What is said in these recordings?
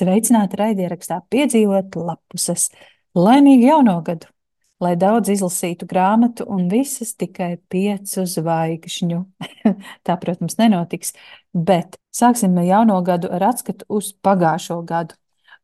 Sveicināti raidierakstā piedzīvot lapuses. Laimīgu jauno gadu! Lai daudz izlasītu grāmatu un visas tikai piecu zvaigžņu. Tā, protams, nenotiks, bet sāksim jauno gadu ar atskatu uz pagājušo gadu.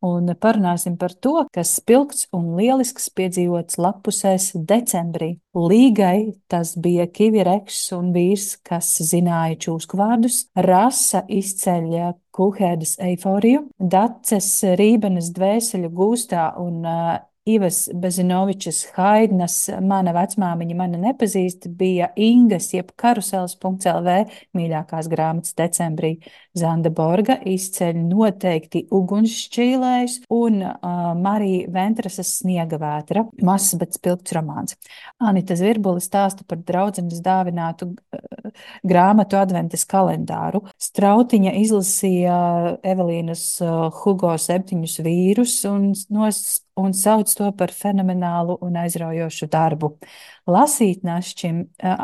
Un parunāsim par to, kas spilgts un lielisks piedzīvots lapusēs decembrī. Līgai tas bija Kivireks un vīrs, kas zināja čūsku vārdus, rasa izceļ kuhēdas eiforiju, daces rībenes dvēseļu gūstā un uh, Ivas Bezinovičas Haidnas, mana vecmāmiņa mani nepazīst, bija Ingas, jeb karusels.lv mīļākās grāmatas decembrī. Zanda Borga izceļ noteikti ugunsšķīlējs un uh, Marija Ventrasas sniega vētra, mazs, bet spilgts romāns. Anita Zvirbuli stāsta par draudzenes dāvinātu uh, grāmatu adventes kalendāru. Strautiņa izlasīja Evelīnas uh, Hugo septiņus vīrus un nos un sauc to par fenomenālu un aizraujošu darbu. Lasīt našķim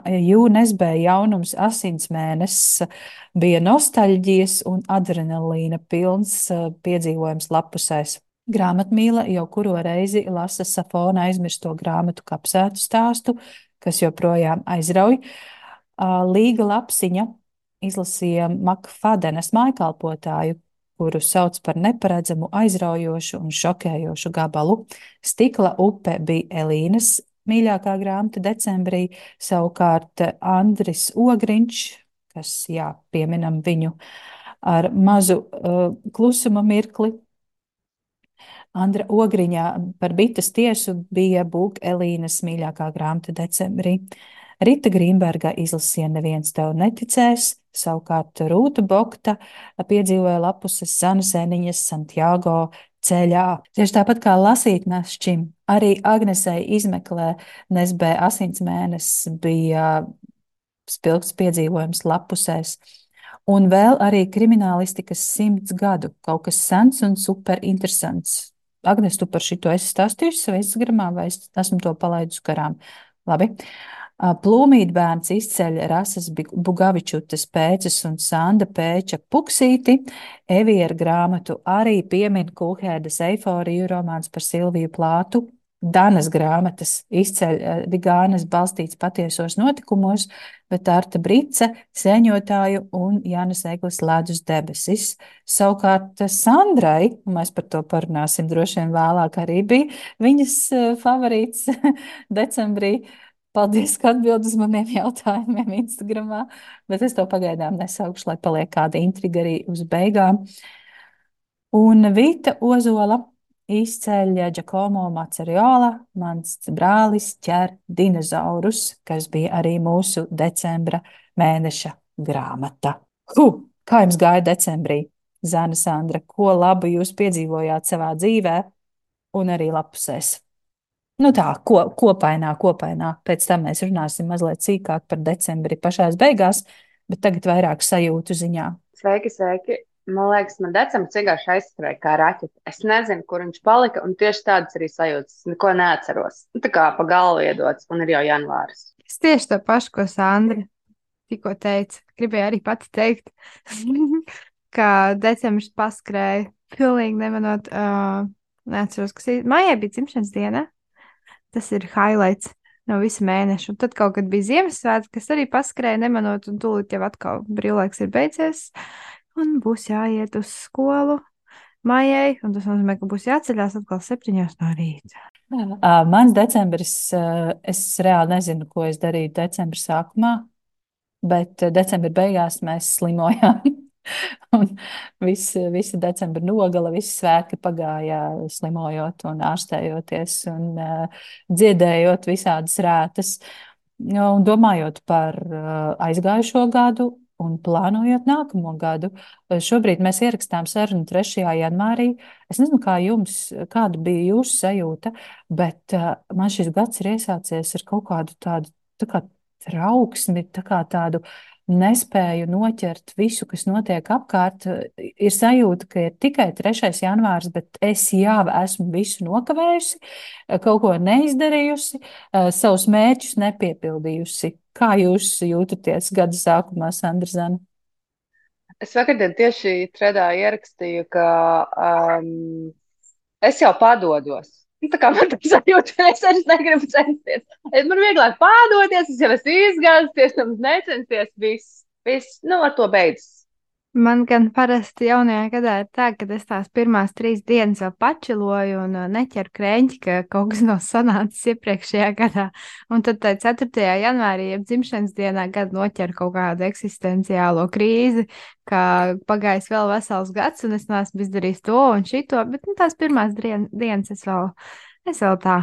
jūnesbē jaunums asins mēnesis bija nostalģijas un adrenalīna pilns piedzīvojums lapusēs. Grāmatmīla jau kuro reizi lasa Safona aizmirsto grāmatu kapsētu stāstu, kas joprojām aizrauj. Līga lapsiņa izlasīja Makfadenes mājkalpotāju, kuru sauc par neparedzamu, aizraujošu un šokējošu gabalu. Stikla upe bija Elīnas mīļākā grāmata decembrī, savukārt Andris Ogriņš, kas, jā, pieminam viņu ar mazu uh, klusuma mirkli. Andra Ogriņā par bites tiesu bija Būk Elīnas mīļākā grāmata decembrī. Rita Grīmberga izlasīja Neviens tev neticēs, savukārt Rūta Bokta piedzīvoja lapuses Sanasēniņas Santiago ceļā. Tieši tāpat kā lasīt našķim, arī Agnesei izmeklē Nesbē asins mēnesis bija spilgts piedzīvojums lapusēs. Un vēl arī kriminālistikas simts gadu, kaut kas sens un super interesants. Agnes, tu par šito esi stāstījusi savā Instagramā, vai es esmu to palaidusi garām? Labi. Uh, Plūmītbērns izceļ Rasas Bugavičutas pēces un Sanda Pēča puksīti. Eviera grāmatu arī piemin Kulhēdas eiforiju romāns par Silviju Plātu. Danas grāmatas izceļ Vigānas balstīts patiesos notikumos, bet Arta Brice, sēņotāju un Jānis Eglis ledus debesis. Savukārt Sandrai, un mēs par to parunāsim droši vien vēlāk, arī bija viņas favorīts decembrī Paldies, ka atbild uz maniem jautājumiem Instagram, bet es to pagaidām nesaukšu, lai paliek kāda intriga arī uz beigām. Un Vita Ozola izceļ Giacomo Maceriola, mans brālis ķer dinozaurus, kas bija arī mūsu decembra mēneša grāmata. Hu, kā jums gāja decembrī? Zana Sandra, ko labu jūs piedzīvojāt savā dzīvē un arī lapusēs? Nu tā, ko, kopainā, kopainā. Pēc tam mēs runāsim mazliet sīkāk par decembri pašās beigās, bet tagad vairāk sajūtu ziņā. Sveiki, sveiki! Man liekas, man decembris vienkārši aizskrēja kā raķete. Es nezinu, kur viņš palika, un tieši tādas arī sajūtas. Neko neatceros. Nu, tā kā pa galvu iedots, un ir jau janvāris. Es tieši to pašu, ko Sandra tikko teica. Gribēju arī pati teikt, ka decembris paskrēja. Pilnīgi nemanot, uh, neatceros, kas ir. Mājai bija dzimšanas diena. Tas ir highlights no visa mēneša. Un tad kaut kad bija Ziemassvētki, kas arī paskrēja nemanot, un tūlīt jau atkal brīvlaiks ir beidzies, un būs jāiet uz skolu maijai, un tas nozīmē, ka būs jāceļās atkal septiņos no rīta. Mans decembris, es reāli nezinu, ko es darīju decembra sākumā, bet decembra beigās mēs slimojām. Un viss, visa decembra nogala, visi svētki pagāja slimojot un ārstējoties un uh, dziedējot visādas rētas. Un domājot par uh, aizgājušo gadu un plānojot nākamo gadu. Šobrīd mēs ierakstām sarunu 3. janvārī. Es nezinu, kā jums, kāda bija jūsu sajūta, bet uh, man šis gads ir iesācies ar kaut kādu tādu tā kā trauksmi, tā kā tādu uh, nespēju noķert visu, kas notiek apkārt. Ir sajūta, ka ir tikai 3. janvārs, bet es jau esmu visu nokavējusi, kaut ko neizdarījusi, savus mērķus nepiepildījusi. Kā jūs jūtaties gada sākumā, Sandra Zana? Es vakardien tieši tredā ierakstīju, ka um, es jau padodos. Nu, tā kā man tas sajūta, ka es vairs negribu censties. Es man vieglāk padoties, es jau esmu izgāzties, un necensties. Viss, viss, nu, ar to beidzas. Man gan parasti jaunajā gadā ir tā, ka es tās pirmās trīs dienas vēl pačiloju un uh, neķeru krēķi, ka kaut kas nav sanācis iepriekšējā gadā. Un tad 4. janvārī, jeb dzimšanas dienā, gada noķeru kaut kādu eksistenciālo krīzi, ka pagājis vēl vesels gads un es neesmu izdarījis to un šito, bet nu, tās pirmās dien dienas es vēl, es vēl tā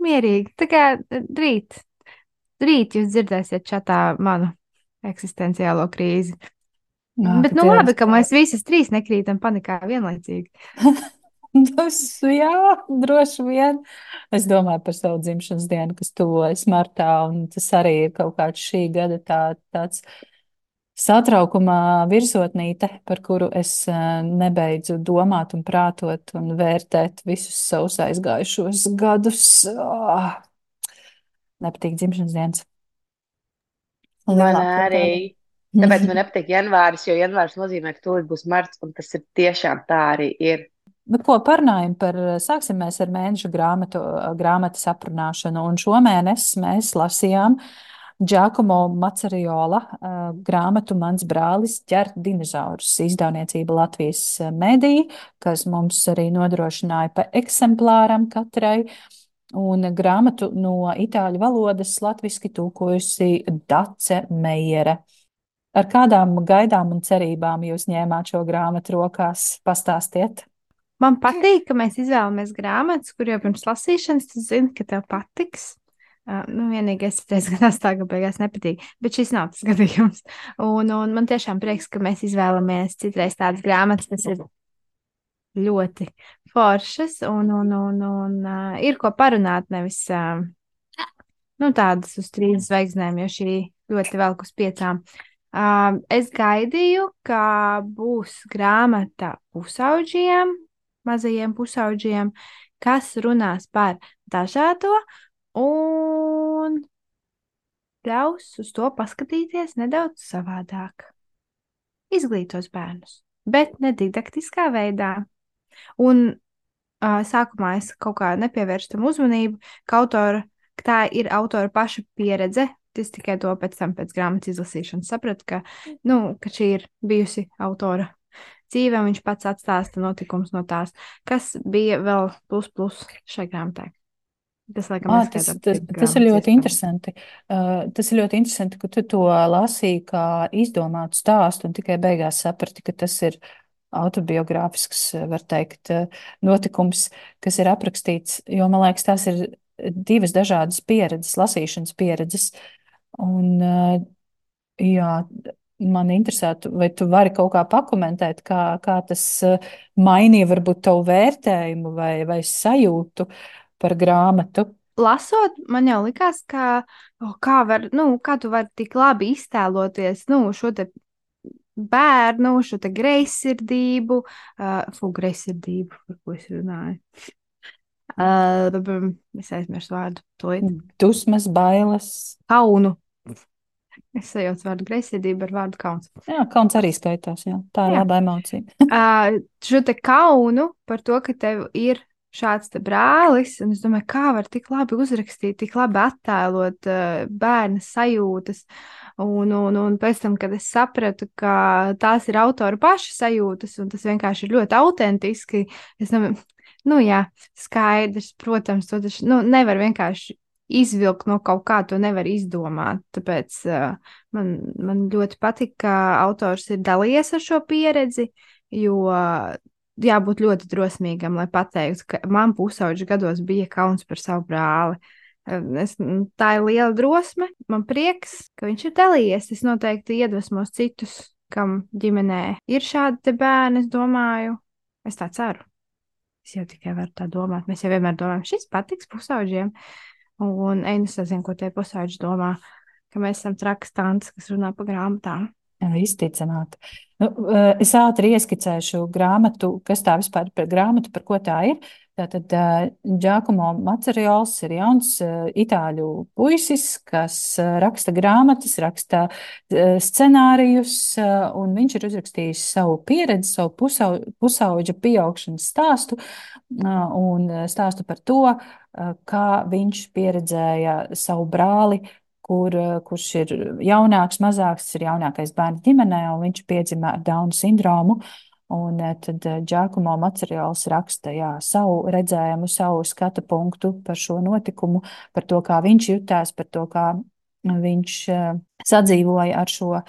mierīgi. Tā kā rīt, rīt jūs dzirdēsiet čatā manu eksistenciālo krīzi. Jā, Bet, nu, labi, ka mēs visas trīs nekrītam panikā vienlaicīgi. Tas, jā, droši vien. Es domāju par savu dzimšanas dienu, kas tuvojas martā, un tas arī ir kaut kāds šī gada tā, tāds satraukuma virsotnīte, par kuru es eh, nebeidzu domāt un prātot un vērtēt visus savus aizgājušos gadus. Oh, nepatīk dzimšanas dienas. Man arī. daļa. Tāpēc man nepatīk janvāris, jo janvāris nozīmē, ka tūlīt būs marts, un tas ir tiešām tā arī ir. Bet ko parunājam par, sāksim mēs ar mēneša grāmatu, grāmatas aprunāšanu, un šomēnes mēs lasījām Giacomo Maceriola uh, grāmatu Mans brālis ķer dinozaurus izdevniecība Latvijas medija, kas mums arī nodrošināja pa eksemplāram katrai, un grāmatu no itāļu valodas latviski tūkojusi Dace Meijere. Ar kādām gaidām un cerībām jūs ņēmāt šo grāmatu rokās? Pastāstiet! Man patīk, ka mēs izvēlamies grāmatas, kur jau pirms lasīšanas tu zini, ka tev patiks. Uh, nu, vienīgais ir tas, tā, ka beigās nepatīk, bet šis nav tas gadījums. Un, un man tiešām prieks, ka mēs izvēlamies citreiz tādas grāmatas, kas ir ļoti foršas un, un, un, un uh, ir ko parunāt, nevis uh, nu, tādas uz trīs zvaigznēm, jo šī ļoti velk uz piecām. Uh, es gaidīju, ka būs grāmata pusauģiem, mazajiem pusauģiem, kas runās par dažādo un ļaus uz to paskatīties nedaudz savādāk. Izglītos bērnus, bet ne didaktiskā veidā. Un uh, sākumā es kaut kā nepievērstu tam uzmanību, ka, autora, ka tā ir autora paša pieredze. Es tikai to pēc tam, pēc grāmatas izlasīšanas, sapratu, ka, nu, ka šī ir bijusi autora dzīve, viņš pats atstāsta notikumus no tās, kas bija vēl plus plus šai grāmatai. Tas, laikam, Ah, tas, tas, tas ir ļoti iespējams. interesanti. Uh, tas ir ļoti interesanti, ka tu to lasīji kā izdomātu stāstu un tikai beigās saprati, ka tas ir autobiogrāfisks, var teikt, uh, notikums, kas ir aprakstīts, jo man liekas, tās ir divas dažādas pieredzes, lasīšanas pieredzes. Un, uh, jā, man interesētu, vai tu vari kaut kā pakomentēt, kā, kā tas uh, mainīja varbūt tavu vērtējumu vai, vai sajūtu par grāmatu. lasot, man jau likās, ka, oh, kā, var, nu, kā tu vari tik labi iztēloties nu, šo te bērnu, šo te greizsirdību, uh, fu, greizsirdību, par ko es runāju. Uh, es aizmirsu vārdu, to ir Dusmas, bailes. kaunu. Es sajaucu vārdu greizsirdību ar vārdu kauns. Jā, kauns arī skaitās. Jā. Tā ir Jā. laba emocija. uh, šo te kaunu par to, ka tev ir šāds te brālis, un es domāju, kā var tik labi uzrakstīt, tik labi attēlot uh, bērna sajūtas. Un, un, un pēc tam, kad es sapratu, ka tās ir autora paša sajūtas, un tas vienkārši ir ļoti autentiski, es domāju, nu jā, skaidrs, protams, to taču nu, nevar vienkārši izvilkt no kaut kā, to nevar izdomāt. Tāpēc uh, man, man ļoti patīk, ka autors ir dalījies ar šo pieredzi, jo uh, jābūt ļoti drosmīgam, lai pateiktu, ka man pusauģi gados bija kauns par savu brāli. Es, tā ir liela drosme. Man prieks, ka viņš ir dalījies. Es noteikti iedvesmos citus, kam ģimenē ir šādi bērni. Es domāju, es tā ceru. Es jau tikai varu tā domāt. Mēs jau vienmēr domājam, šis patiks pusauģiem. Un Einas nezinu, ko tie pusauģi domā, ka mēs esam trakas tantes, kas runā pa grāmatām. Jā, Izticamāk. Nu, eh, es ātri ieskicēšu grāmatu, kas tā vispār ir grāmatu, par ko tā ir. Tātad Giacomo Maceriols ir jauns itāļu puisis, kas raksta grāmatas, raksta scenārijus, un viņš ir uzrakstījis savu pieredzi, savu pusau, pusauģa pieaugšanas stāstu un stāstu par to, kā viņš pieredzēja savu brāli kur, kurš ir jaunāks, mazāks, ir jaunākais bērns ģimenē, un viņš piedzima ar Dauna sindromu. Un eh, tad Džakumo eh, materiāls raksta jā, savu redzējumu, savu skatu punktu par šo notikumu, par to, kā viņš jutās, par to, kā viņš uh, sadzīvoja ar šo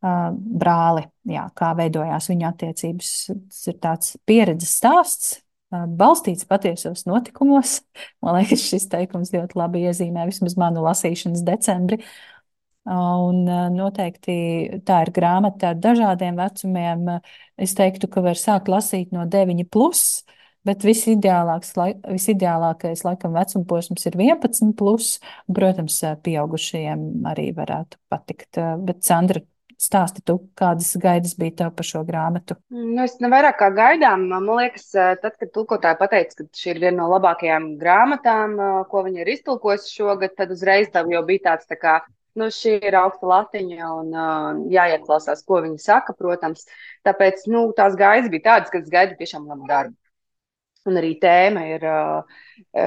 brāli, jā, kā veidojās viņa attiecības. Tas ir tāds pieredzes stāsts, balstīts patiesos notikumos. Man liekas, šis teikums ļoti labi iezīmē vismaz manu lasīšanas decembri. Un noteikti tā ir grāmata ar dažādiem vecumiem. Es teiktu, ka var sākt lasīt no 9, plus, bet visideālākais laikam vecuma posms ir 11. Plus, un, protams, pieaugušajiem arī varētu patikt. Bet, Sandra, stāsti tu, kādas gaidas bija tev par šo grāmatu? Nu, es nevairāk kā gaidām. Man liekas, tad, kad tulkotāji pateica, ka šī ir viena no labākajām grāmatām, ko viņi ir iztulkojusi šogad, tad uzreiz tam jau bija tāds tā kā Nu, šī ir augsta latiņa un uh, jāieklausās, ko viņi saka, protams. Tāpēc nu, tās gaidas bija tādas, ka es gaidu tiešām labu darbu. Un arī tēma ir, uh,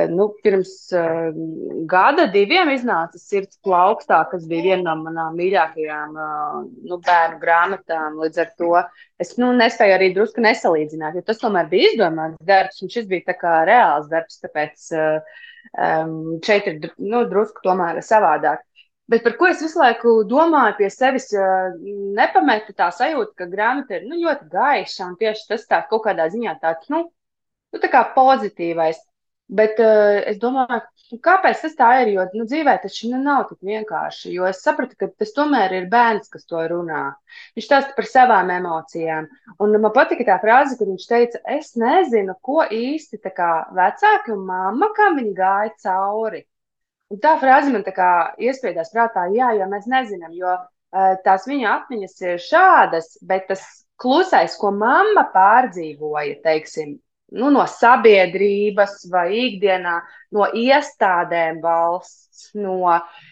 nu, pirms uh, gada, diviem iznāca Sirds plaukstā, kas bija viena no manām mīļākajām uh, nu, bērnu grāmatām. Līdz ar to es nu, nespēju arī drusku nesalīdzināt, jo tas tomēr bija izdomāts darbs, un šis bija tā kā reāls darbs, tāpēc uh, um, šeit ir nu, drusku tomēr savādāk. Bet par ko es visu laiku domāju pie sevis, nepametu tā sajūta, ka grāmata ir nu, ļoti gaiša un tieši tas tā kaut kādā ziņā tāds, nu, nu tā kā pozitīvais. Bet uh, es domāju, nu, kāpēc tas tā ir? Jo nu, dzīvē tas nu, nav tik vienkārši. Jo es sapratu, ka tas tomēr ir bērns, kas to runā. Viņš stāsta par savām emocijām. Un man patika tā frāze, kur viņš teica, es nezinu, ko īsti vecāki un mamma, kam viņi gāja cauri. Un tā frāze man tā kā iespiedās prātā, jā, jo mēs nezinām, jo uh, tās viņa atmiņas ir šādas, bet tas klusais, ko mamma pārdzīvoja, teiksim, nu, no sabiedrības vai ikdienā, no iestādēm valsts, no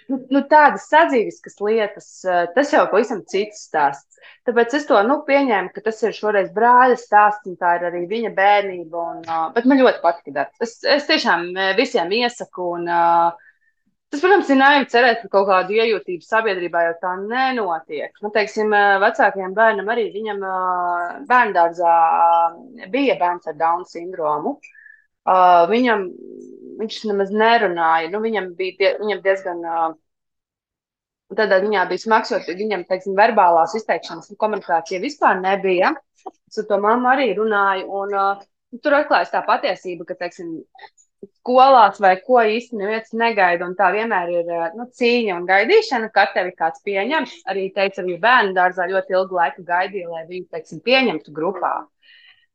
nu, nu, tādas sadzīviskas lietas, uh, tas jau pavisam cits stāsts. Tāpēc es to nu, pieņēmu, ka tas ir šoreiz brāļa stāsts, un tā ir arī viņa bērnība. Un, uh, bet man ļoti patika darbs. Es, es tiešām visiem iesaku. Un, uh, Tas, protams, ir naivi cerēt par kaut kādu iejūtību sabiedrībā, jo tā nenotiek. Nu, teiksim, vecākajam bērnam arī viņam bērndārzā bija bērns ar Dauna sindromu. Viņam, viņš nemaz nerunāja. Nu, viņam bija die, viņam diezgan. Tādā ziņā bija smags, jo viņam, teiksim, verbālās izteikšanas un komunikācija vispār nebija. Es ar to mammu arī runāju. Un, uh, tur atklājas tā patiesība, ka, teiksim, skolās vai ko īsti neviens negaida. Un tā vienmēr ir eh, nu, cīņa un gaidīšana, kad tevi kāds pieņems. Arī teica, arī bērnu dārzā ļoti ilgu laiku gaidīja, lai viņu teiksim, pieņemtu grupā.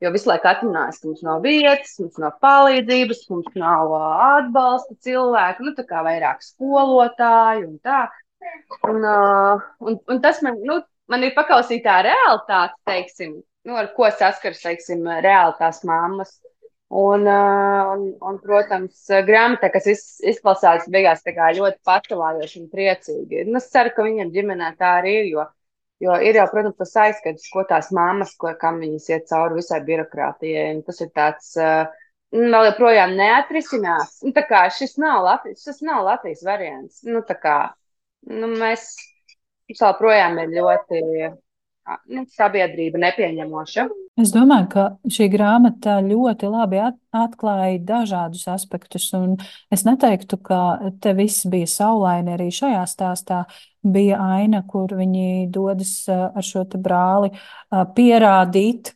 Jo visu laiku atrunājas, ka mums nav vietas, mums nav palīdzības, mums nav uh, atbalsta cilvēku, nu, tā kā vairāk skolotāju un tā. Un, uh, un, un tas man, nu, man ir pakausītā realitāte, teiksim, nu, ar ko saskars, teiksim, reāli tās mammas. Un, un, un, protams, grāmatā, kas izklausās beigās ļoti pacelājoši un priecīgi. Nu, es ceru, ka viņam ģimenē tā arī ir. Jo, jo ir jau, protams, tas aizskats, ko tās mammas, ko, kam viņas iet cauri visai birokrātijai. Tas ir tāds uh, vēl joprojām neatrisināts. Nu, kā šis nav Latvijas, šis nav Latvijas variants. Nu, kā nu, mēs joprojām ir ļoti nu, sabiedrība nepieņemoša. Es domāju, ka šī grāmata ļoti labi atklāja dažādus aspektus, es neteiktu, ka te viss bija saulaini arī šajā stāstā. Bija aina, kur viņi dodas ar šo brāli pierādīt Eh,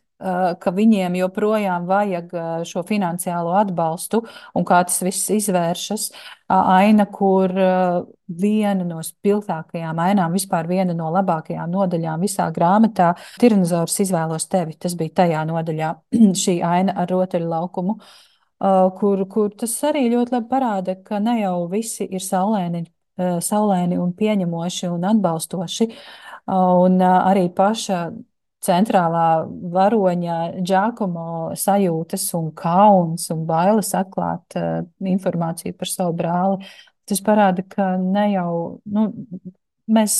ka viņiem joprojām vajag eh, šo finansiālo atbalstu un kā tas viss izvēršas. Aina, kur eh, viena no spilgtākajām ainām, vispār viena no labākajām nodaļām visā grāmatā, Tiranozors izvēlos tevi. Tas bija tajā nodaļā, šī aina ar rotaļu laukumu. Kur, kur tas arī ļoti labi parāda, ka ne jau visi ir saulēni, saulēni un pieņemoši un atbalstoši. Un arī paša centrālā varoņa Džakomo sajūtas un kauns un bailes atklāt uh, informāciju par savu brāli. Tas parāda, ka ne jau nu, mēs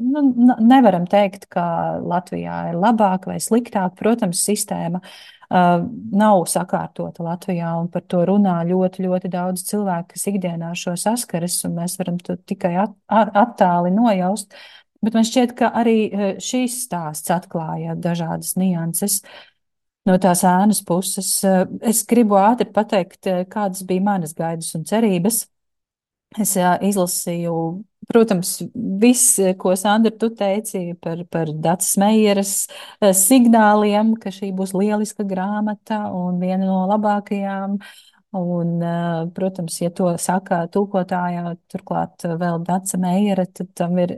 nu, nevaram teikt, ka Latvijā ir labāk vai sliktāk. Protams, sistēma uh, nav sakārtota Latvijā, un par to runā ļoti, ļoti daudz cilvēku, kas ikdienā šo saskaras, un mēs varam to tikai at, attāli nojaust. Bet man šķiet, ka arī e, šīs stāsts atklāja dažādas nianses. No tās ēnas puses e, es gribu ātri pateikt, e, kādas bija manas gaidas un cerības. Es izlasīju, protams, viss, ko Sandra tu teici par, par Dācis Meijeras signāliem, ka šī būs lieliska grāmata un viena no labākajām. Un, protams, ja to saka tūkotājā, turklāt vēl Dāca Meijera, tad tam ir,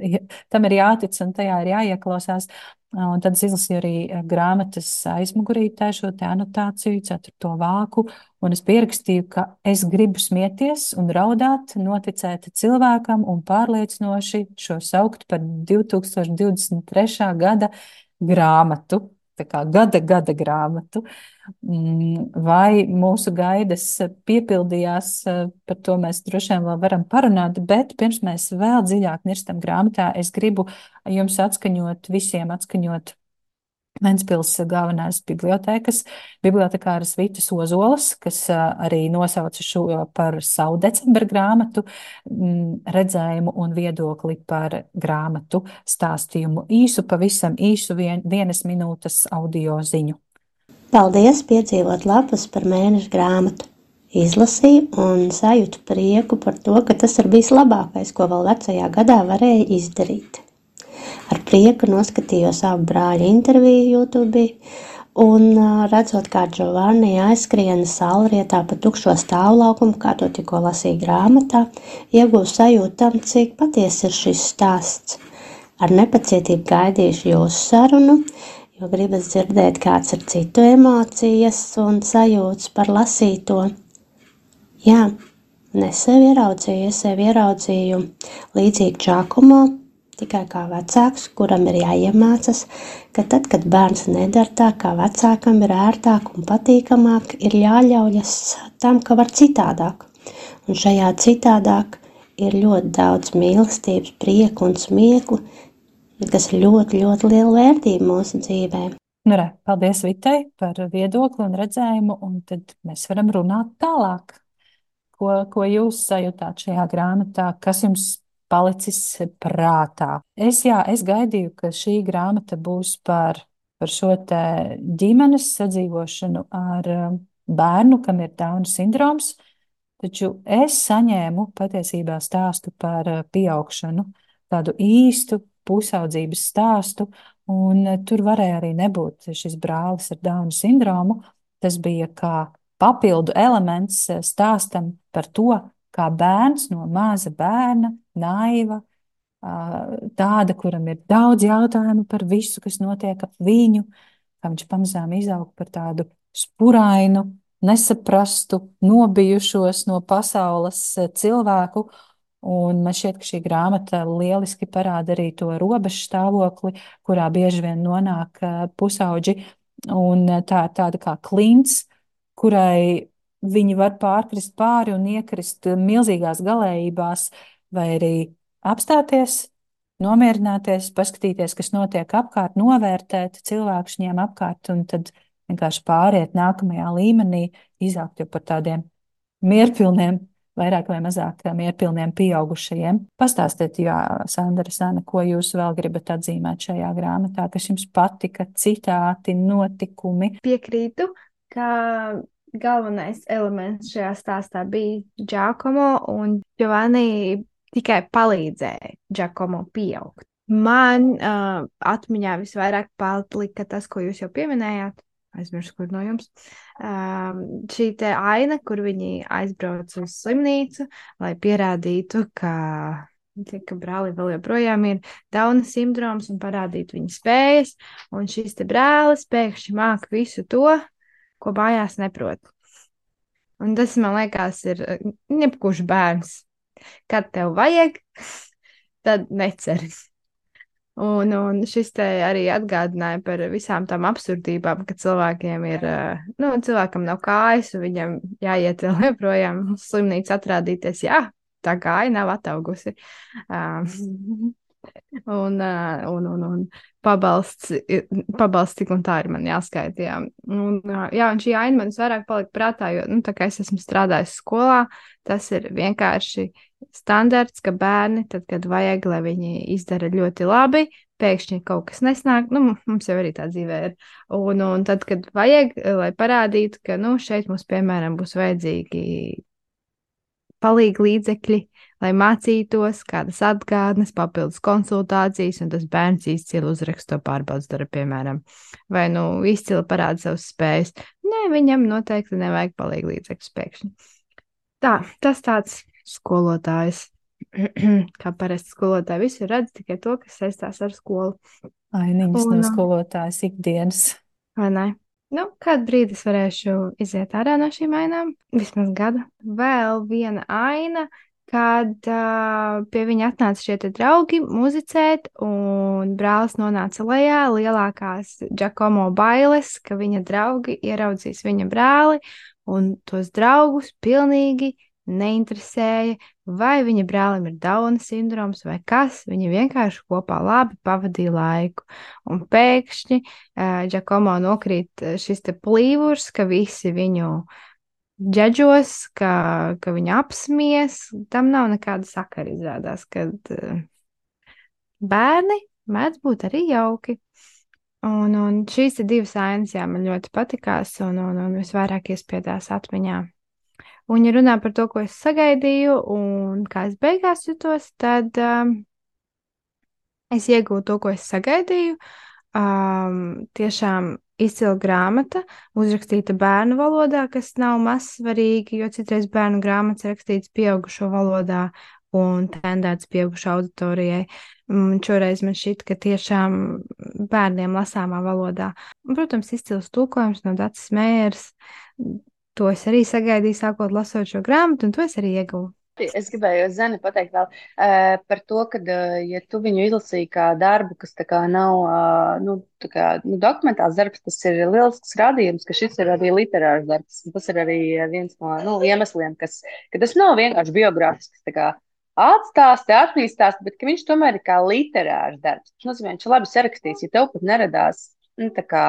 tam ir jātic un tajā ir jāieklausās. Un tad es izlasīju arī grāmatas aizmugurītē šo te anotāciju, ceturto vāku, un es pierakstīju, ka es gribu smieties un raudāt, noticēt cilvēkam un pārliecinoši šo saukt par 2023. gada grāmatu, gada gada grāmatu. Mm, vai mūsu gaidas piepildījās, par to mēs droši vien vēl varam parunāt, bet pirms mēs vēl dziļāk nirstam grāmatā, es gribu jums atskaņot, visiem atskaņot Ventspils galvenās bibliotēkas, bibliotekāras Vitas Ozolas, kas arī nosauca šo par savu decembra grāmatu, mm, redzējumu un viedokli par grāmatu stāstījumu īsu, pavisam īsu vien, vienas minūtes audio ziņu. Paldies piedzīvot lapas par mēneša grāmatu. Izlasīju un sajūtu prieku par to, ka tas ir bijis labākais, ko vēl vecajā gadā varēja izdarīt. Ar prieku noskatījos abu brāļu interviju YouTube un redzot, kā Giovanni aizskriena saulrietā pa tukšo stāvlaukumu, kā to tikko lasīja grāmatā, iegūstu sajūtu tam, cik patiesi ir šis stāsts. Ar nepacietību gaidīšu jūsu sarunu, jo gribas dzirdēt, kāds ir citu emocijas un sajūtas par lasīto. Jā, un es sevi ieraudzīju, es sevi ieraudzīju līdzīgi Čakumo, tikai kā vecāks, kuram ir jāiemācas, ka tad, kad bērns nedara tā, kā vecākam ir ērtāk un patīkamāk, ir jāļaujas tam, ka var citādāk. Un šajā citādāk ir ļoti daudz mīlestības, prieku un smieku, kas ir ļoti, ļoti liela vērtība mūsu dzīvē. Nu, re, paldies Vitai par viedokli un redzējumu, un tad mēs varam runāt tālāk. Ko, ko jūs sajūtāt šajā grāmatā, kas jums palicis prātā? Es, jā, es gaidīju, ka šī grāmata būs par, par šo ģimenes sadzīvošanu ar um, bērnu, kam ir Dauna sindroms, taču es saņēmu patiesībā stāstu par uh, pieaugšanu, tādu īstu pusaudzības stāstu, un eh, tur varēja arī nebūt šis brālis ar Dauna sindromu. Tas bija kā papildu elements eh, stāstam par to, kā bērns no maza bērna, naiva, tāda, kuram ir daudz jautājumu par visu, kas notiek ap viņu, kā viņš pamazām izaug par tādu spurainu, nesaprastu, nobijušos no pasaules cilvēku, Un man šķiet, ka šī grāmata lieliski parāda arī to robežu stāvokli, kurā bieži vien nonāk pusauģi. Un tā ir tāda kā klints, kurai viņi var pārkrist pāri un iekrist milzīgās galējībās, vai arī apstāties, nomierināties, paskatīties, kas notiek apkārt, novērtēt cilvēku viņiem apkārt, un tad vienkārši pāriet nākamajā līmenī, izaugt jau par tādiem mierpilniem vairāk vai mazāk mierpilniem pieaugušajiem. Pastāstiet, jā, Sandra Sana, ko jūs vēl gribat atzīmēt šajā grāmatā, kas jums patika, citāti, notikumi? Piekrītu, ka galvenais elements šajā stāstā bija Giacomo, un Giovanni tikai palīdzēja Giacomo pieaugt. Man uh, atmiņā visvairāk palika tas, ko jūs jau pieminējāt, aizmirsu, kur no jums. Um, šī te aina, kur viņi aizbrauc uz slimnīcu, lai pierādītu, ka, ka brālim vēl joprojām ir Dauna sindroms un parādītu viņa spējas, un šis te brālis pēkšņi māk visu to, ko mājās neprot. Un tas, man liekas, ir nepkurš bērns. Kad tev vajag, tad neceris. Un, un šis te arī atgādināja par visām tām absurdībām, ka cilvēkiem ir, nu, cilvēkam nav kājas, un viņam jāiet vēl joprojām uz slimnīcu atrādīties. Jā, tā kāja nav ataugusi. Uh, un, un, un, un pabalsts, pabalsts tik un tā ir man jāskaita. Jā, un, jā, un šī aina man vairāk palika prātā, jo, nu, tā kā es esmu strādājis skolā, tas ir vienkārši standarts, ka bērni, tad, kad vajag, lai viņi izdara ļoti labi, pēkšņi kaut kas nesnāk, nu, mums jau arī tā dzīvē ir. Un, un tad, kad vajag, lai parādītu, ka, nu, šeit mums, piemēram, būs vajadzīgi palīgi līdzekļi, lai mācītos, kādas atgādnes, papildus konsultācijas, un tas bērns izcili uzraksta to pārbaudas darbu, piemēram, vai nu izcili parāda savas spējas. Nē, viņam noteikti nevajag palīgi līdzekļus pēkšņi. Tā, tas tāds skolotājs. Kā parasti skolotāji visi redz tikai to, kas saistās ar skolu. Ainiņas no skolotājas ikdienas. Vai ne? Nu, kādu brīdi es varēšu iziet ārā no šīm ainām? Vismaz gada. Vēl viena aina, kad uh, pie viņa atnāca šie draugi muzicēt, un brālis nonāca lejā. Lielākās Giacomo bailes, ka viņa draugi ieraudzīs viņa brāli, un tos draugus pilnīgi neinteresēja, vai viņa brālim ir Dauna sindroms vai kas. Viņi vienkārši kopā labi pavadīja laiku. Un pēkšņi uh, Giacomo nokrīt šis te plīvurs, ka visi viņu džedžos, ka, ka viņa apsmies. Tam nav nekāda sakara izrādās, kad uh, bērni mēdz būt arī jauki. Un, un šīs divas ainas, jā, man ļoti patikās un, un, un visvairāk iespiedās atmiņā. Un, ja runā par to, ko es sagaidīju un kā es beigās jutos, tad um, es iegūtu to, ko es sagaidīju. Um, tiešām izcila grāmata, uzrakstīta bērnu valodā, kas nav mazsvarīgi, jo citreiz bērnu grāmatas rakstīts pieaugušo valodā un tendēts pieaugušo auditorijai. Un šoreiz man šķiet, ka tiešām bērniem lasāmā valodā. Protams, izcils tulkojums no Dācis Mērs To es arī sagaidīju, sākot lasot šo grāmatu, un to es arī ieguvu. Es gribēju Zeni pateikt vēl uh, par to, ka, uh, ja tu viņu izlasīji kā darbu, kas kā nav uh, nu, kā, nu, dokumentāls darbs, tas ir liels rādījums, ka šis ir arī literārs darbs. Tas ir arī viens no nu, iemesliem, kas, ka tas nav vienkārši biogrāfisks atstāsti, attīstās, bet viņš tomēr ir kā literārs darbs. Tas nozīmē, viņš labi sarakstījis, ja tev pat neradās nu, kā,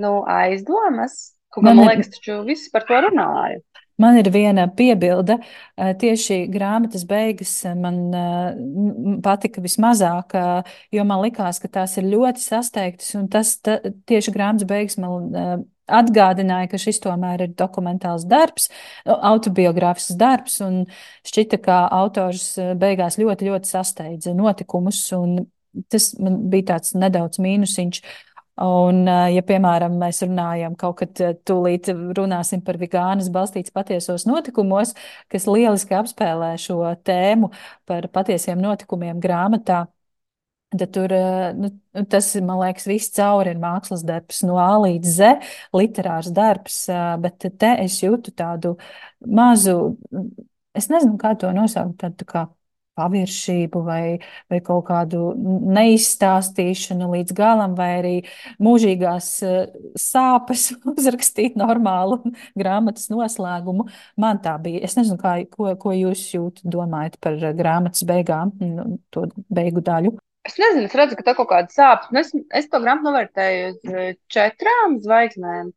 nu, aizdomas Kaut kā, man, man liekas, taču visi par to runāja. Man ir viena piebilde. Tieši grāmatas beigas man patika vismazāk, jo man likās, ka tās ir ļoti sasteigtas. Tas ta, tieši grāmatas beigas man atgādināja, ka šis tomēr ir dokumentāls darbs, autobiogrāfisks darbs. Šķita, ka autors beigās ļoti, ļoti sasteidza notikumus. Tas man bija tāds nedaudz mīnusiņš. Un, ja, piemēram, mēs runājam, kaut kad tūlīt runāsim par vegānas balstītas patiesos notikumos, kas lieliski apspēlē šo tēmu par patiesiem notikumiem grāmatā, tad tur nu, tas, man liekas, viss cauri ir mākslas darbs, no A līdz Z, literārs darbs, bet te es jūtu tādu mazu, es nezinu, kā to nosaukt, tādu tā kā paviršību vai, vai kaut kādu neizstāstīšanu līdz galam, vai arī mūžīgās eh, sāpes uzrakstīt normālu grāmatas noslēgumu. Man tā bija. Es nezinu, kā, ko, ko jūs jūtat, domājat par grāmatas beigām, nu, to beigu daļu. Es nezinu, es redzu, ka tā kaut kāda sāpes. Nu, es, es to grāmatu novērtēju uz eh, četrām zvaigznēm.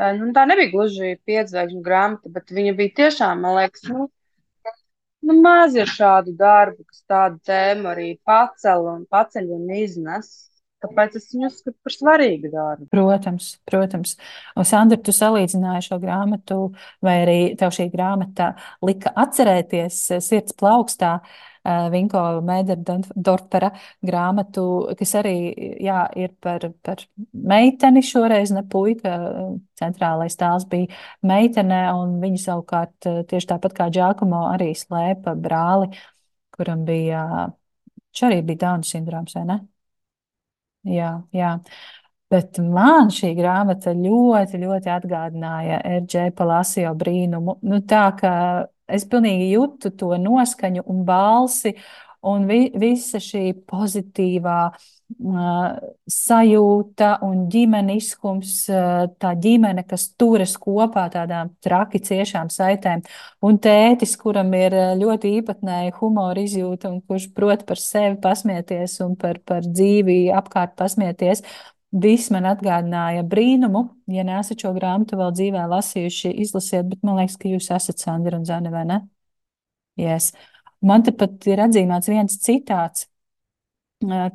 Eh, nu, tā nebija gluži piedzvaigžņu grāmata, bet viņa bija tiešām, man liekas, nu, Nu, maz ir šādu darbu, kas tādu tēmu arī pacel un paceļ un iznes. Tāpēc es viņu uzskatu par svarīgu darbu. Protams, protams. Un, Sandra, tu salīdzināji šo grāmatu, vai arī tev šī grāmata lika atcerēties sirds plaukstā Vinko Mēderdorfera grāmatu, kas arī jā, ir par, par meiteni šoreiz, ne puika. Centrālais tēls bija meitene, un viņa savukārt tieši tāpat kā Džākumo arī slēpa brāli, kuram bija, viņš arī bija Dauna sindroms, vai ne? Jā, jā. Bet man šī grāmata ļoti, ļoti atgādināja R.J. Palasio brīnumu. Nu, tā kā es pilnīgi jūtu to noskaņu un balsi un vi, visa šī pozitīvā uh, sajūta un ģimeniskums, uh, tā ģimene, kas turas kopā tādām traki ciešām saitēm, un tētis, kuram ir ļoti īpatnēja humora izjūta un kurš prot par sevi pasmieties un par, par dzīvi apkārt pasmieties. Viss man atgādināja brīnumu. Ja neesat šo grāmatu vēl dzīvē lasījuši, izlasiet, bet man liekas, ka jūs esat Sandra un Zane, vai ne? Yes. Man te pat ir atzīmēts viens citāts,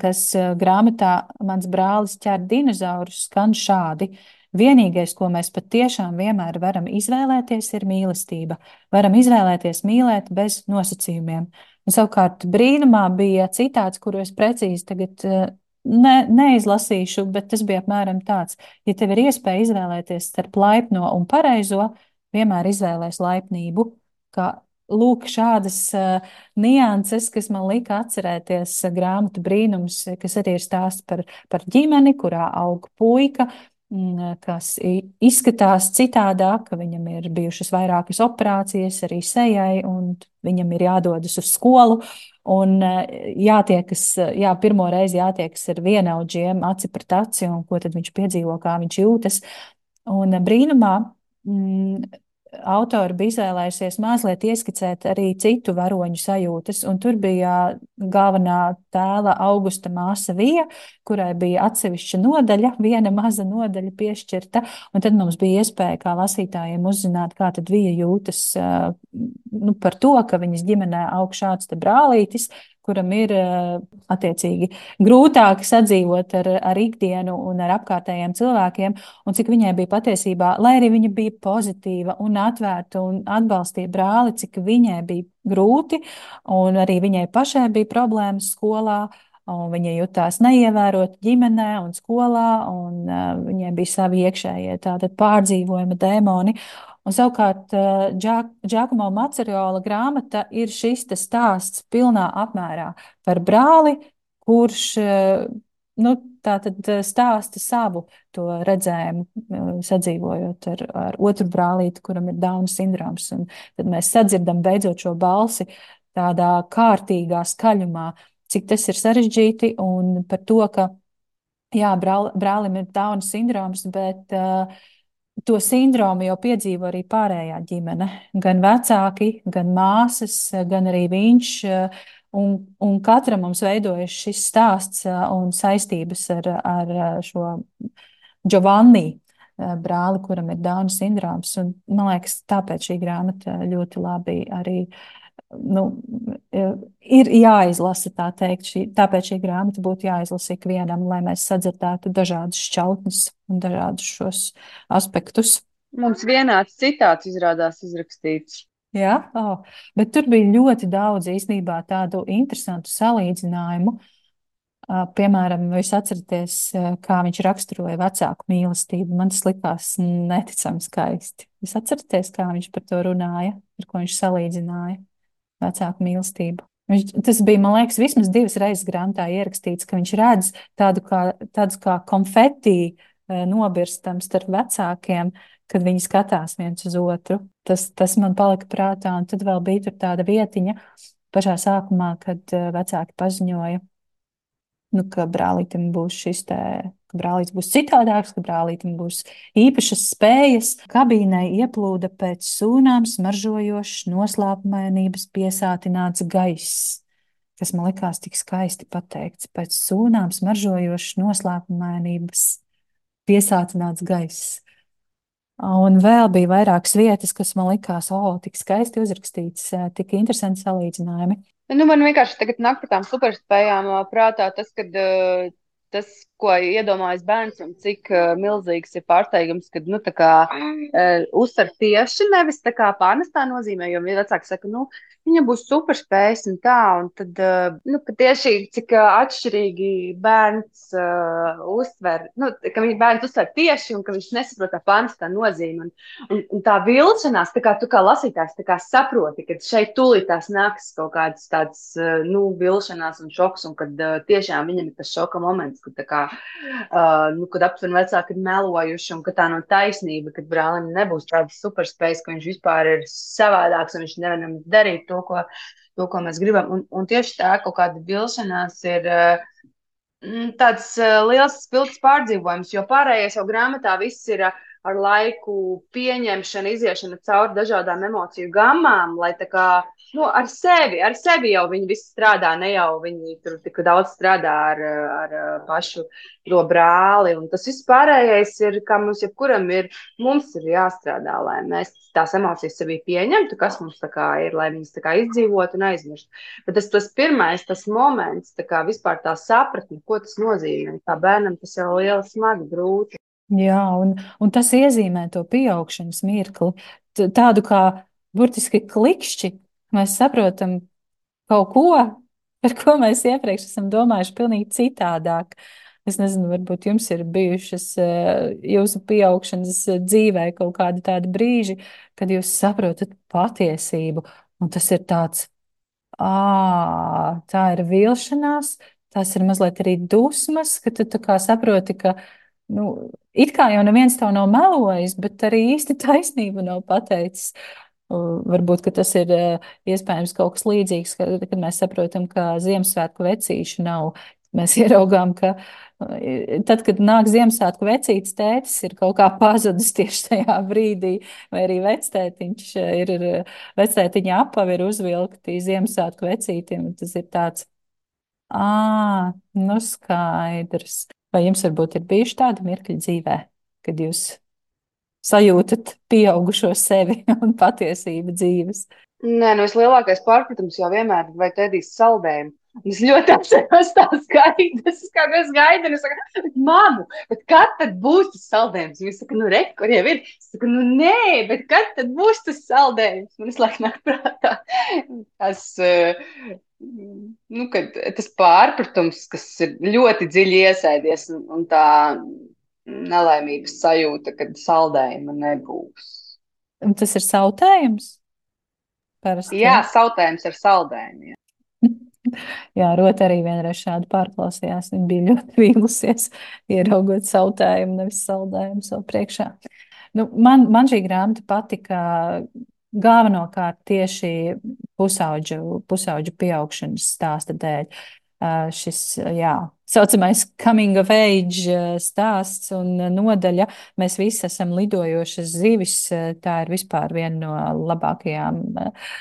kas grāmatā mans brālis ķer dinozaurus, skan šādi. Vienīgais, ko mēs patiešām vienmēr varam izvēlēties, ir mīlestība. Varam izvēlēties mīlēt bez nosacījumiem. Un, savukārt, brīnumā bija citāts, kuru es precīzi tagad ne, neizlasīšu, bet tas bija apmēram tāds. Ja tev ir iespēja izvēlēties starp laipno un pareizo, vienmēr izvēlēs laipnību. Kā, lūk, šādas uh, nianses, kas man lika atcerēties uh, grāmatu brīnums, kas arī ir stāsts par, par ģimeni, kurā aug puika, mm, kas izskatās citādāk, ka viņam ir bijušas vairākas operācijas arī sejai, un viņam ir jādodas uz skolu. Un eh, jātiekas, jā, pirmo reizi jātiekas ar vienaudžiem, aci pret aci, un ko tad viņš piedzīvo, kā viņš jūtas. Un brīnumā mm, autori bija izvēlējušies mazliet ieskicēt arī citu varoņu sajūtas, un tur bija galvenā tēla Augusta māsa Vija, kurai bija atsevišķa nodaļa, viena maza nodaļa piešķirta, un tad mums bija iespēja kā lasītājiem uzzināt, kā tad Vija jūtas nu, par to, ka viņas ģimenē aug šāds brālītis, kuram ir attiecīgi grūtāk sadzīvot ar, ar ikdienu un ar apkārtējiem cilvēkiem, un cik viņai bija patiesībā, lai arī viņa bija pozitīva un atvērta un atbalstīja brāli, cik viņai bija grūti, un arī viņai pašai bija problēmas skolā. Un viņa jutās neievērot ģimenē un skolā, un uh, viņai bija savi iekšējie tātad pārdzīvojuma dēmoni. Un savukārt Džakumo Maceriola grāmata ir šis stāsts pilnā apmērā par brāli, kurš nu, tātad stāsta savu to redzējumu, sadzīvojot ar, ar otru brālīti, kuram ir Dauna sindroms. Un tad mēs sadzirdam beidzot šo balsi tādā kārtīgā skaļumā, cik tas ir sarežģīti un par to, ka jā, brāl, brālim ir Dauna sindroms, bet uh, to sindromu jau piedzīvo arī pārējā ģimene. Gan vecāki, gan māsas, gan arī viņš. Un, un katram mums veidojas šis stāsts un saistības ar, ar šo Giovanni brāli, kuram ir Dāna sindroms. Un, man liekas, tāpēc šī grāmata ļoti labi arī nu, ir jāizlasa, tā teikt, šī, tāpēc šī grāmata būtu jāizlasa ikvienam, lai mēs sadzirdētu dažādas šķautnes un dažādus šos aspektus. Mums vienāds citāts izrādās izrakstīts. Jā, oh, bet tur bija ļoti daudz īstenībā tādu interesantu salīdzinājumu. Piemēram, jūs atceraties, kā viņš raksturoja vecāku mīlestību. Man tas likās neticami skaisti. Jūs atceraties, kā viņš par to runāja, ar ko viņš salīdzināja vecāku mīlestību. Viņš, tas bija, man liekas, vismaz divas reizes grāmatā ierakstīts, ka viņš redz tādu kā, tādus kā konfeti nobirstam starp vecākiem, kad viņi skatās viens uz otru. Tas, tas man palika prātā, un tad vēl bija tāda vietiņa pašā sākumā, kad vecāki paziņoja, nu, ka brālītim būs šis te ka brālītis būs citādāks, ka brālītim būs īpašas spējas. Kabīnai ieplūda pēc sūnām smaržojošs, noslēpumainības piesātināts gaiss, kas man likās tik skaisti pateikts. Pēc sūnām smaržojošs, noslēpumainības piesātināts gaiss. Un vēl bija vairākas vietas, kas man likās, o, oh, tik skaisti uzrakstīts, tik interesanti salīdzinājumi. Nu, man vienkārši tagad nāk par tām superspējām prātā tas, ka tas, ko iedomājas bērns, un cik uh, milzīgs ir pārsteigums, kad nu, kā, uh, uztver tieši nevis tā kā pārnestā nozīmē, jo vecāki saka, nu, viņam būs superspējas un tā, un tad, uh, nu, tieši cik uh, atšķirīgi bērns uh, uztver, nu, ka viņš bērns uztver tieši un ka viņš nesaprot tā pārnestā nozīme. Un, un, un tā vilšanās, tā kā tu kā lasītājs, tā kā saproti, ka šeit tūlītās nāks kaut kādas tādas, uh, nu, vilšanās un šoks, un kad uh, tiešām viņam ir tas šoka moments, ka kā, uh, nu, kad aptuveni vecāki ir melojuši un ka tā nav taisnība, ka brālim nebūs tādas superspējas, ka viņš vispār ir savādāks un viņš nevar darīt to, ko, to, ko mēs gribam. Un, un tieši tā kaut kāda vilšanās ir. Uh, tāds uh, liels spilgts pārdzīvojums, jo pārējais jau grāmatā viss ir uh, ar laiku pieņemšana, iziešana cauri dažādām emociju gammām, lai tā kā nu, ar sevi, ar sevi jau viņi visi strādā, ne jau viņi tur tik daudz strādā ar, ar pašu to brāli. Un tas viss pārējais ir, kā mums jebkuram ir, mums ir jāstrādā, lai mēs tās emocijas sevī pieņemtu, kas mums tā kā ir, lai viņas tā kā izdzīvotu un aizmirst. Bet tas, tas pirmais, tas moments, tā kā vispār tā sapratne, ko tas nozīmē, kā bērnam tas jau liela smagi, grūti. Jā, un, un tas iezīmē to pieaugšanas mirkli, tādu kā burtiski klikšķi. Mēs saprotam kaut ko, par ko mēs iepriekš esam domājuši pilnīgi citādāk. Es nezinu, varbūt jums ir bijušas jūsu pieaugšanas dzīvē kaut kādi tādi brīži, kad jūs saprotat patiesību, un tas ir tāds, ā, tā ir vilšanās, tās ir mazliet arī dusmas, ka tu tā kā saproti, ka nu, it kā jau neviens tev nav melojis, bet arī īsti taisnību nav pateicis. Varbūt tas ir iespējams kaut kas līdzīgs, kad, mēs saprotam, ka Ziemassvētku vecīšu nav. Mēs ieraugām, ka tad, kad nāk Ziemassvētku vecītis, tētis ir kaut kā pazudis tieši tajā brīdī, vai arī vectētiņš ir, ir vectētiņa apavi ir uzvilkti Ziemassvētku vecītiem. Tas ir tāds, ā, nu skaidrs. Vai jums varbūt ir bijuši tādi mirkļi dzīvē, kad jūs sajūtat pieaugušo sevi un patiesību dzīves? Nē, nu vislielākais pārpratums jau vienmēr ir, vai tēdīs saldējumu. Es ļoti atceros tās gaidas, kā gaidu, un es saku, mamu, bet kad tad būs tas saldējums? Viņa saka, nu, re, kur jau ir? Es saku, nu, nē, bet kad tad būs tas saldējums? Man laiku nāk prātā tas, uh, nu, tas pārpratums, kas ir ļoti dziļi iesēdies, un, un tā nelaimīga sajūta, kad saldējuma nebūs. Un tas ir sautējums? Parasti. Jā, sautējums ar saldējumu. Jā. Rota arī vienreiz šādu pārklausījās. Viņa bija ļoti vīlusies, ieraugot sautējumu, nevis saldējumu sev priekšā. Nu, man, man šī grāmata patika galvenokārt tieši pusauģu, pusauģu pieaugšanas stāsta dēļ. Šis, jā, saucamais coming of age stāsts un nodaļa. Mēs visi esam lidojošas zivis. Tā ir vispār viena no labākajām,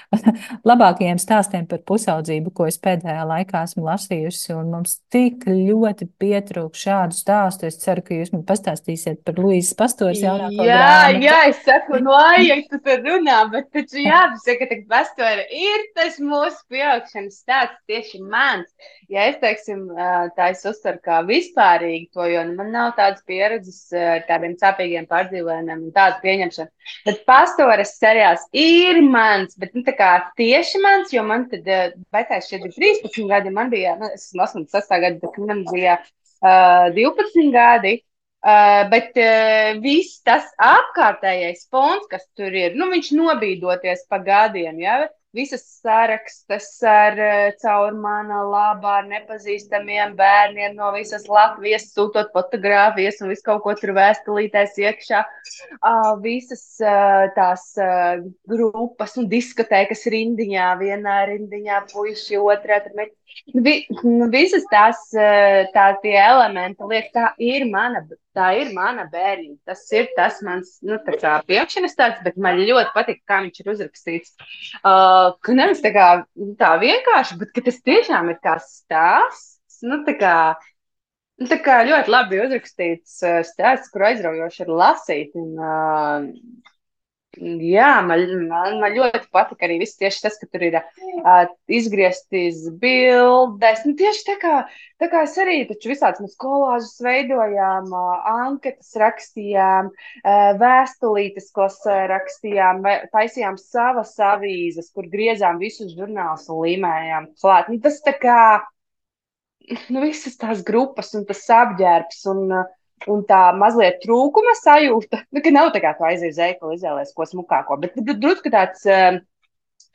labākajiem stāstiem par pusaudzību, ko es pēdējā laikā esmu lasījusi. Un mums tik ļoti pietrūk šādu stāstu. Es ceru, ka jūs man pastāstīsiet par Luīzes pastors jaunāko jā, grāmatu. Jā, es saku, no aiek tu tur runā, bet taču jāpasaka, ka pastori ir tas mūsu pieaugšanas stāsts tieši mans. Ja es, teiksim, tā es uztveru kā vispārīgi to, jo nu, man nav tādas pieredzes ar tādiem sāpīgiem pārdzīvojumiem un tādu pieņemšanu. Bet pastores seriāls ir mans, bet nu, tieši mans, jo man tad, vecais šeit ir 13 gadi, man bija, nu, es esmu 86 gadi, bet man bija uh, 12 gadi. Uh, bet uh, viss tas apkārtējais fons, kas tur ir, nu, viņš nobīdoties pa gadiem. Ja? Visas sarakstas ar eh, caur mana labā ar nepazīstamiem bērniem no visas Latvijas, sūtot fotogrāfijas un visu kaut ko tur vēstulītēs iekšā. Visas uh, tās uh, grupas un diskotēkas rindiņā, vienā rindiņā puiši, otrā. Vi, nu, visas tās tā, elementi, liek, tā ir mana, tā ir mana bērniņa. Tas ir tas mans nu, priekšnes tāds, bet man ļoti patīk, kā viņš ir uzrakstīts. Uh, ka nevis tā kā tā vienkārši, bet tas tiešām ir kā stāsts. Nu, tā kā, nu, tā kā ļoti labi uzrakstīts stāsts, kur aizraujoši ir lasīt. Un, uh, Jā, man, man, man ļoti patīk arī viss tieši tas, ka tur ir uh, izgrieztas bildes. Nu, tieši tā kā, tā kā es arī taču visādas mēs kolāžas veidojām, uh, anketas rakstījām, uh, vēstulītes, ko rakstījām, taisījām savas avīzes, kur griezām visus žurnālus un līmējām klāt. Nu, tas tā kā, nu, visas tās grupas un tas apģērbs un uh, un tā mazliet trūkuma sajūta, nu, ka nav tā kā tu aizies uz veikalu, izvēlēties ko smukāko, bet drusku tāds uh,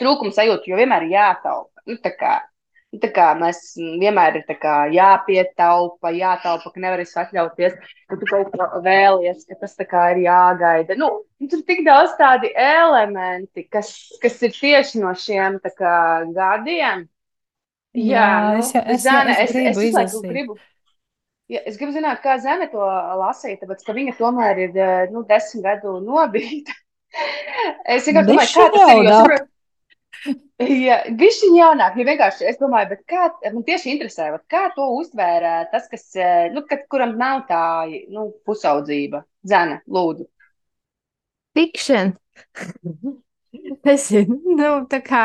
trūkuma sajūta, jo vienmēr ir jātaupa. Nu, tā kā Nu, Tā kā mēs mm, vienmēr ir kā jāpietaupa, jātaupa, ka nevar atļauties, ka tu kaut ko vēlies, ka tas ir jāgaida. Nu, tur ir tik daudz tādi elementi, kas, kas ir tieši no šiem kā gadiem. Jā, Jā, nu, es es Zane, es es, gribu es, visu laiku izlasīt. gribu. Ja, es gribu zināt, kā Zeme to lasīja, tāpēc ka viņa tomēr ir eh, nu, desmit gadu nobīta. Es vienkārši domāju, kā tas ir. Saprot, Ja, viņš ir jaunāk, ja vienkārši es domāju, bet kā, man tieši interesē, kā to uztvēra tas, kas, eh, nu, kad, kuram nav tā, nu, pusaudzība. Zana, lūdzu. Fiction. Tas ir, nu, tā kā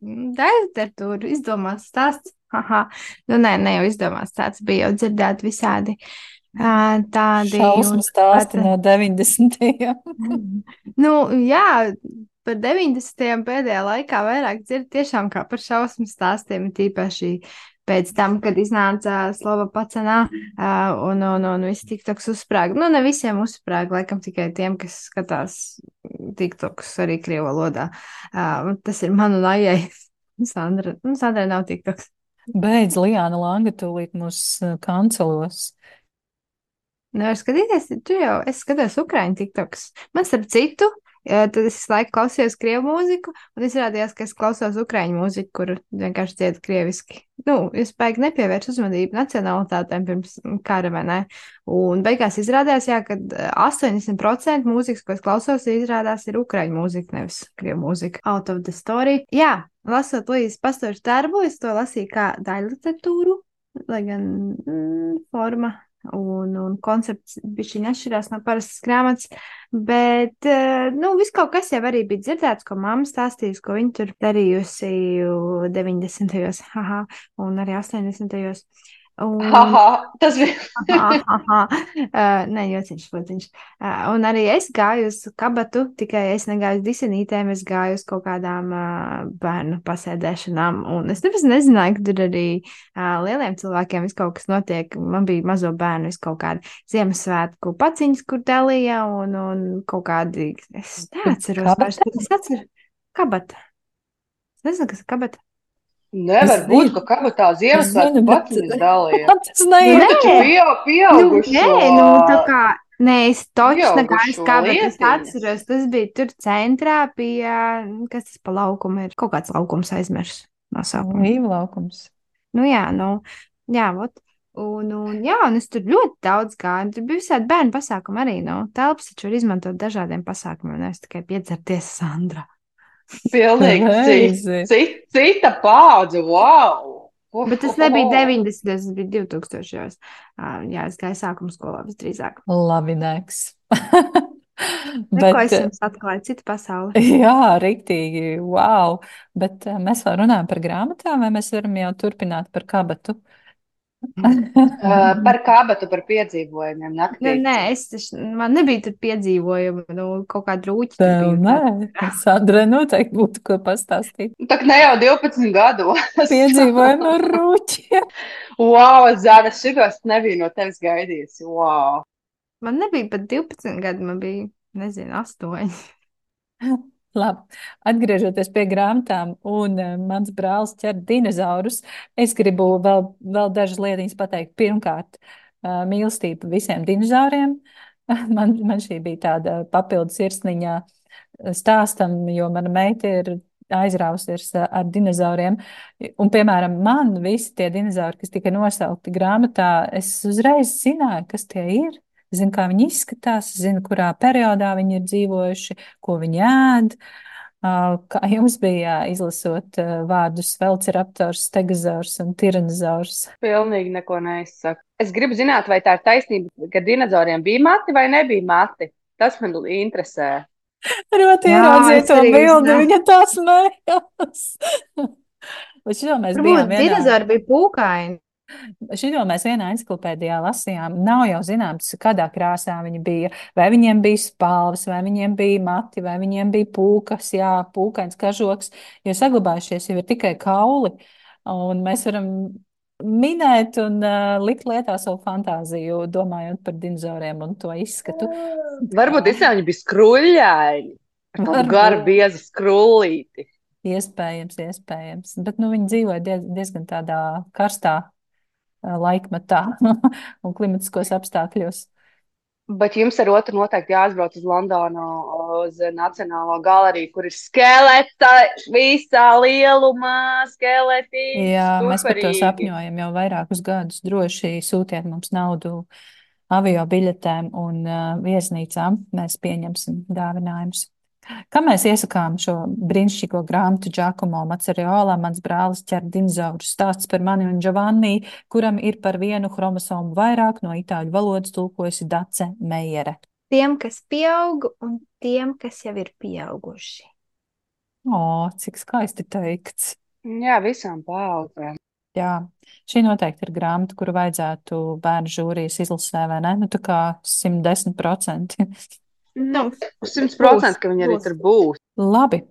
literatūra izdomāts stāsts. Haha. Nu, nē, ne jau izdomāts stāsts, bija jau dzirdēti visādi tādi. Šausmu stāsti pat- no 90. Nu, jā, par 90. pēdējā laikā vairāk dzird tiešām kā par šausmu stāstiem, tīpaši pēc tam, kad iznāca Slova pacenā un, un, un viss tiktoks uzsprāga. Nu, ne visiem uzsprāga, laikam tikai tiem, kas skatās tiktoks arī krievu valodā. Uh, tas ir manu lajai. Sandra, nu, Sandra nav tiktoks. Beidz, Lijāna Langa tūlīt mūs eh, kancelos. Nevar skatīties, tu jau es skatos Ukrāņu tiktoks. Man starp citu, tad es laiku klausījos krievu mūziku, un izrādījās, ka es klausos Ukrāņu mūziku, kur vienkārši dzied krieviski. Nu, es baigi nepievēršu uzmanību nacionalitātēm pirms kara, vai ne? Un beigās izrādījās, jā, ka eh, 80% mūzikas, ko es klausos, izrādās ir Ukrāņu mūzika, nevis krievu mūzika. Out of the story. Jā, lasot Līdzi pastošu darbu, es to lasīju kā daļu literatūru, lai gan mm, forma un, un koncepts bija atšķirās no parastas grāmatas. Bet, eh, nu, viss kaut kas jau arī bija dzirdēts, ko mamma stāstījusi, ko viņa tur darījusi 90. haha, un arī 80. Un, Haha, tas bija. Aha, nē, jociņš. Uh, un arī es gāju uz kabatu, tikai es negāju uz disenītēm, es gāju uz kaut kādām uh, bērnu pasēdēšanām. Un es nemaz nezināju, ka tur arī uh, lieliem cilvēkiem viss kaut kas notiek. Man bija mazo bērnu, vis kaut kādi Ziemassvētku paciņas, kur dalīja, un, un kaut kādi, es neatceros bet es atceru kabata. Es nezinu, kas ir kabata. Nevar Es būt, zinu. ka kabatā Ziemassvētku bet- paciņas dalīja. Tas neiet. Nē. Taču pieau, Nu, pieaugušo. nē, nu, tā kā, nē, es negāju kā, bet es atceros, tas bija tur centrā pie, kas tas pa laukumu ir, kaut kāds laukums aizmirs nosaukumu. Īva laukums. Nu, jā, nu, jā, vot. Un, un, jā, un es tur ļoti daudz gāju. Tur bija visādi bērnu pasākumi arī. Nu, telpas taču var izmantot dažādiem pasākumiem, nevis tikai piedzerties Sandra. Pilnīgi cita, cita, cita paudze, wow! Bet tas nebija 90, tas bija 2000. Uh, jā, es gāju sākuma skolā visdrīzāk. Labi, neks. Bet, ko es jums atklāju? Cita pasaule. jā, riktīgi, wow. Bet mēs vēl runājam par grāmatām, vai mēs varam jau turpināt par kabatu? Uh, par kābatu, par piedzīvojumiem Nu, naktī. nē, es taču, man nebija tur piedzīvojumi, nu, kaut kāda rūķa. tur Tev nē, Sandra noteikti būtu ko pastāstīt. Tā kā ne jau 12 gadu. Piedzīvojumu ar rūķiem. Wow, Zana, šitos nebija no tevis gaidījis. Wow. Man nebija pat 12 gadi, man bija, nezinu, 8. Labi, atgriežoties pie grāmatām, un uh, mans brālis ķer dinozaurus, es gribu vēl, vēl dažas lietas pateikt. Pirmkārt, uh, mīlestība visiem dinozauriem. Man, man šī bija tāda papildus sirsniņā stāstam, jo mana meita ir aizrausies ar dinozauriem. Un, piemēram, man visi tie dinozauri, kas tika nosaukti grāmatā, es uzreiz zināju, kas tie ir. Es zinu, kā viņi izskatās, es zinu, kurā periodā viņi ir dzīvojuši, ko viņi ēd. Kā jums bija izlasot vārdus Velociraptors, Stegozaurs un Tiranozaurs? Pilnīgi neko neizsaka. Es gribu zināt, vai tā ir taisnība, ka dinozauriem bija mati vai nebija mati. Tas man interesē. Ļoti ieraudzīju to bildi, viņa tā smējās. Bet šito mēs bijām Varbūt vienā. dinozauri bija pūkaini. Šito mēs vienā enciklopēdijā lasījām. Nav jau zināms, kādā krāsā viņi bija. Vai viņiem bija spalvas, vai viņiem bija mati, vai viņiem bija pūkas, jā, pūkains kažoks. Jo saglabājušies jau ir tikai kauli. Un mēs varam minēt un uh, likt lietā savu fantāziju, domājot par dinozauriem un to izskatu. Varbūt īstenībā viņi bija Varbūt. garu, biezu skrullīti. Iespējams, iespējams. Bet nu, viņi dzīvoja diez, diezgan tādā karstā laikmetā un klimatiskos apstākļos. Bet jums ar otru noteikti jāizbrauc uz Londonu, uz Nacionālo galeriju, kur ir skeleta visā lielumā, skeleti. Jā, mēs par to sapņojam jau vairākus gadus. Droši sūtiet mums naudu avio biļetēm un uh, viesnīcām. Mēs pieņemsim dāvinājumus. Kā mēs iesakām šo brīnišķīgo grāmatu Giacomo Maceriola, mans brālis ķer dinozauru stāsts par mani un Giovanni, kuram ir par vienu chromosomu vairāk no itāļu valodas tulkojusi Dace Meijere. Tiem, kas pieaug un tiem, kas jau ir pieauguši. O, cik skaisti teikts. Jā, visām paudzēm. Jā, šī noteikti ir grāmata, kuru vajadzētu bērnu žūrijas izlasē, vai ne? Nu, tā kā 110%. Nu, 100% ka viņi arī tur būs. Labi.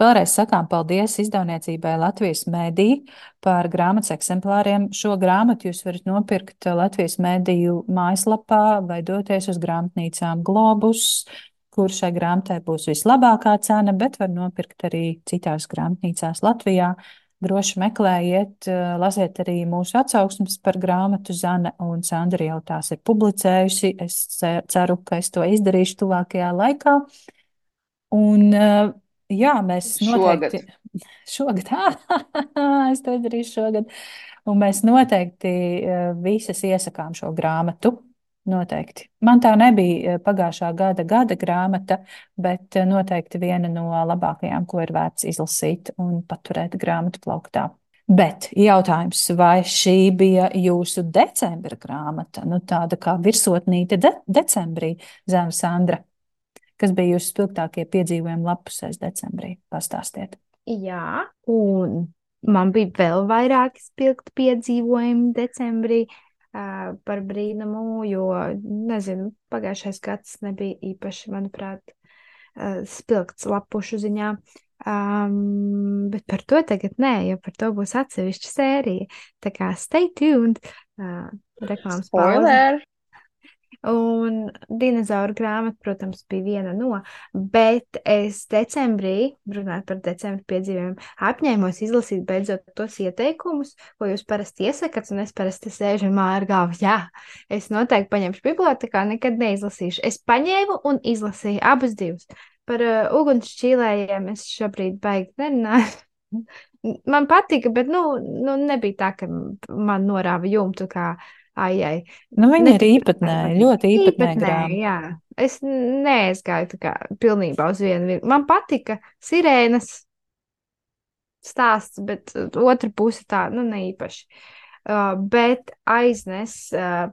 Vēlreiz sakām paldies izdevniecībai Latvijas Mēdī par grāmatas eksemplāriem. Šo grāmatu jūs varat nopirkt Latvijas Mēdīju mājaslapā vai doties uz grāmatnīcām Globus, kur šai grāmatai būs vislabākā cena, bet var nopirkt arī citās grāmatnīcās Latvijā. Droši meklējiet, lasiet arī mūsu atsauksmes par grāmatu. Zana un Sandra jau tās ir publicējusi. Es ceru, ka es to izdarīšu tuvākajā laikā. Un, jā, mēs noteikti. Šogad. Šogad, es to izdarīšu šogad. Un mēs noteikti visas iesakām šo grāmatu. Noteikti. Man tā nebija pagājušā gada gada grāmata, bet noteikti viena no labākajām, ko ir vērts izlasīt un paturēt grāmatu plauktā. Bet jautājums, vai šī bija jūsu decembra grāmata, nu tāda kā virsotnīte de decembrī, Zēna Sandra? Kas bija jūsu spilgtākie piedzīvojumi lapusēs decembrī? Pastāstiet. Jā, un man bija vēl vairāki spilgti piedzīvojumi decembrī. Par brīnumu, jo, nezinu, pagājušais gads nebija īpaši, manuprāt, spilgts lapušu ziņā. Um, bet par to tagad nē, jo par to būs atsevišķa sērija. Tā kā stay tuned. Uh, reklāmas Spoiler! Un dinozauru grāmata, protams, bija viena no, bet es decembrī, runājot par decembra piedzīvojumiem, apņēmos izlasīt beidzot tos ieteikumus, ko jūs parasti iesakat, un es parasti sēžu un māju ar galvu. Jā, es noteikti paņemšu bibliotekā, nekad neizlasīšu. Es paņēmu un izlasīju abus divus. Par uh, ugunsšķīlējiem es šobrīd baigi nerunāju. man patika, bet nu, nu, nebija tā, ka man norāva jumtu kā ai, ai. Nu, viņa ir īpatnēja, ļoti īpatnēja grāmata. Jā, es neaizgāju tā kā pilnībā uz vienu. Man patika sirēnas stāsts, bet otra puse tā, nu, ne īpaši. Uh, bet aiznes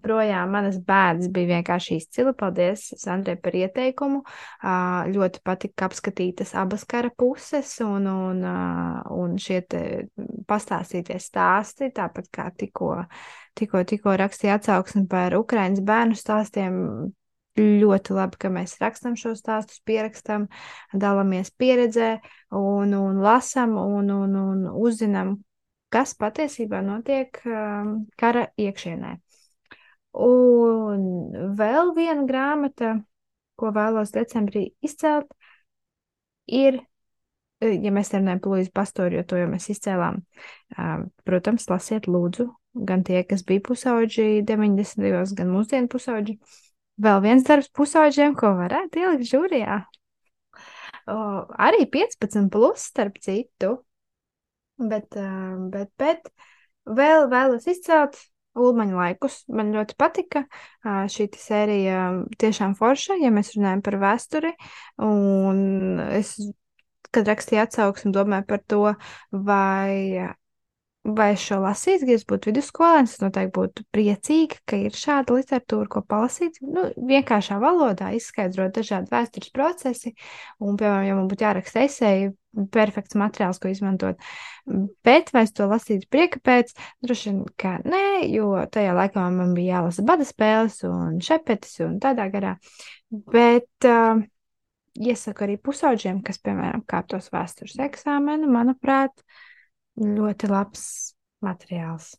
projām manas bērnas bija vienkārši izcila. Paldies, Sandrē, par ieteikumu. Ļoti patika apskatītas abas kara puses un, un, un šie pastāstītie stāsti, tāpat kā tikko tikko, tikko rakstīja atsauksmi par Ukraiņas bērnu stāstiem. Ļoti labi, ka mēs rakstām šos stāstus, pierakstam, dalāmies pieredzē un, un lasām un, un, un uzzinām, kas patiesībā notiek um, kara iekšienē. Un vēl viena grāmata, ko vēlos decembrī izcelt, ir ja mēs runājam par Lūdzu Pastoru, jo to jau mēs izcēlām, protams, lasiet lūdzu gan tie, kas bija pusauģi 90. gados, gan mūsdienu pusauģi. Vēl viens darbs pusauģiem, ko varētu ielikt žūrijā. O, arī 15, plus, starp citu. Bet, bet, bet vēl vēlos izcelt Ulmaņa laikus. Man ļoti patika šī sērija, tiešām forša, ja mēs runājam par vēsturi. Un es, kad rakstīju atsauksmi, domāju par to, vai vai es šo lasītu, ja es būtu vidusskolēns, es noteikti būtu priecīga, ka ir šāda literatūra, ko palasīt. Nu, vienkāršā valodā izskaidrot dažādi vēstures procesi, un, piemēram, ja man būtu jāraksta esēja, perfekts materiāls, ko izmantot. Bet vai es to lasītu prieka pēc? Droši vien, ka nē, jo tajā laikā man bija jālasa bada spēles un šepetis un tādā garā. Bet uh, iesaku arī pusauģiem, kas, piemēram, kārtos vēstures eksāmenu, manuprāt, uh, Ļoti labs materiāls.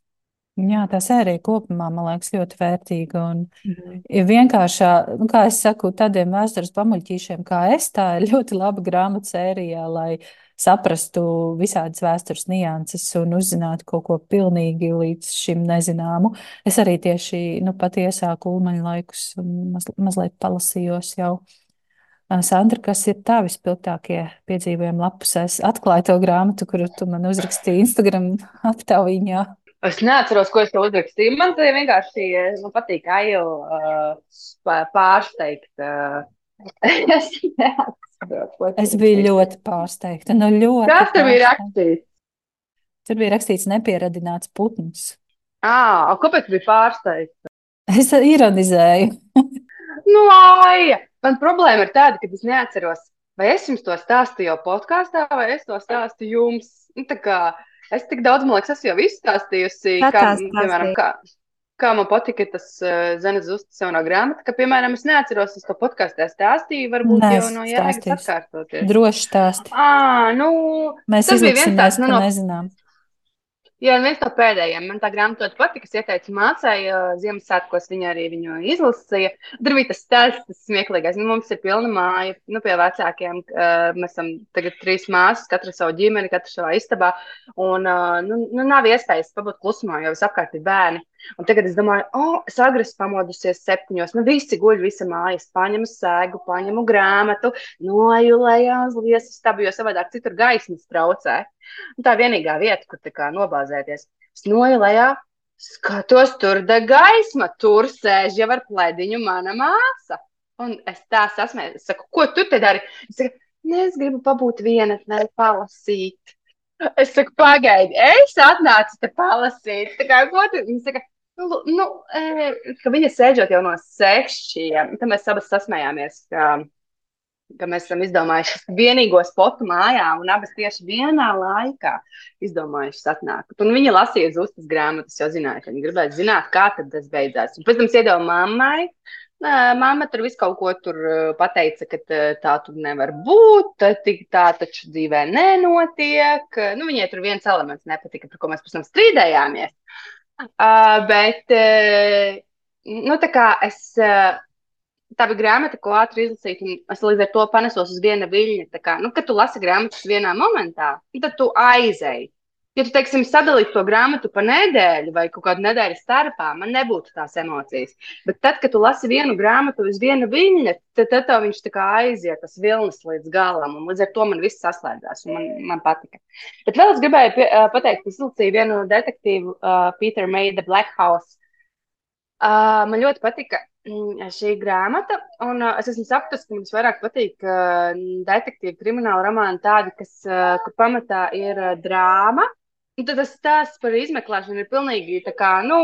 Jā, tā sērija kopumā, man liekas, ļoti vērtīga. Un mm. vienkāršā, nu, kā es saku, tādiem vēstures pamuļķīšiem kā es, tā ir ļoti laba grāmatu sērijā, lai saprastu visādas vēstures nianses un uzzinātu kaut ko pilnīgi līdz šim nezināmu. Es arī tieši nu, pat iesāku ulmaņa laikus un maz, mazliet palasījos jau. Sandra, kas ir tavi spilgtākie piedzīvojumi lapusēs? Atklāj to grāmatu, kuru tu man uzrakstīji Instagram aptaujā. Es neatceros, ko es tev uzrakstīju. Man tie vienkārši man patīk aiju uh, pārsteigt. Uh, es neatceros. Es biju ļoti pārsteigta. Nu, ļoti Kas tur bija rakstīts? Tur bija rakstīts nepieradināts putns. Ah, kāpēc bija pārsteigta? Es ironizēju. nu, aija! Man problēma ir tāda, ka es neatceros, vai es jums to stāstīju jau podkāstā, vai es to stāstīju jums. Nu, tā kā Es tik daudz, man liekas, esmu jau izstāstījusi, kā, piemēram, kā, kā man patika tas uh, Zemes Zustas jaunā grāmata, ka, piemēram, es neatceros, es to podkāstā stāstīju, varbūt Nē, jau no jēgas atkārtoties. Droši stāsti. Ā, nu, Mēs izliksimies, ka no... nezinām. Jā, viens no pēdējiem. Man tā grāmata ļoti patika. Es ieteicu mācai, uh, Ziemassvētkos viņa arī viņu izlasīja. Tur bija tas stāsts, tas smieklīgais. Nu, mums ir pilna māja, nu, pie vecākiem. Mēs esam tagad trīs māsas, katra savu ģimeni, katra savā istabā. Un, nu, nu, nav iespējas pabūt klusumā, jo visapkārt ir bērni. Un tagad es domāju, oh, es agresīvi pamodusies septiņos. Nu, visi guļ, visa mājas, paņemu sēgu, paņemu grāmatu, noju lejā uz liesu stabu, jo savādāk citur gaismas traucē. Un tā vienīgā vieta, kur kā nobāzēties. Es noju lejā, skatos, tur deg gaisma, tur sēž jau ar plēdiņu mana māsa. Un es tā sasmēju, es saku, ko tu te dari? Es saku, ne, es gribu pabūt vienatnē, palasīt. Es saku, pagaidi, es atnācu te palasīt. Tā kā, ko tu? Viņa saka, nu, nu, e, ka viņa sēžot jau no sešiem, tad mēs abas sasmējāmies, ka, ka mēs esam izdomājuši vienīgo spotu mājā un abas tieši vienā laikā izdomājuši atnākt. Un viņa lasīja uz uztas grāmatas, jau zināja, ka viņa gribēja zināt, kā tad tas beidzās. Un pēc tam es iedevu mammai, Māma tur visu kaut ko tur pateica, ka tā tur nevar būt, tā taču dzīvē nenotiek. Nu, viņai tur viens elements nepatika, par ko mēs pēc tam strīdējāmies. Uh, bet, uh, nu, tā kā es, uh, tā bija grāmata, ko ātri izlasīt, un es līdz ar to panesos uz viena viļņa. Kā, nu, kad tu lasi grāmatas vienā momentā, tad tu aizēji. Ja tu, teiksim, sadalītu to grāmatu pa nedēļu vai kaut kādu nedēļu starpā, man nebūtu tās emocijas. Bet tad, kad tu lasi vienu grāmatu uz viena viļņa, tad, tad tev viņš tā kā aiziet, tas vilnis līdz galam. Un līdz ar to man viss saslēdzās, un man, man patika. Bet vēl es gribēju pie, uh, pateikt, ka izlasīju vienu detektīvu, uh, Peter The Black House. Uh, man ļoti patika mm, šī grāmata, un uh, es esmu sapratusi, ka man vairāk patīk uh, detektīvu krimināla romāni tādi, kas, uh, kur pamatā ir uh, drāma Un tad tas stāsts par izmeklēšanu ir pilnīgi tā kā, nu,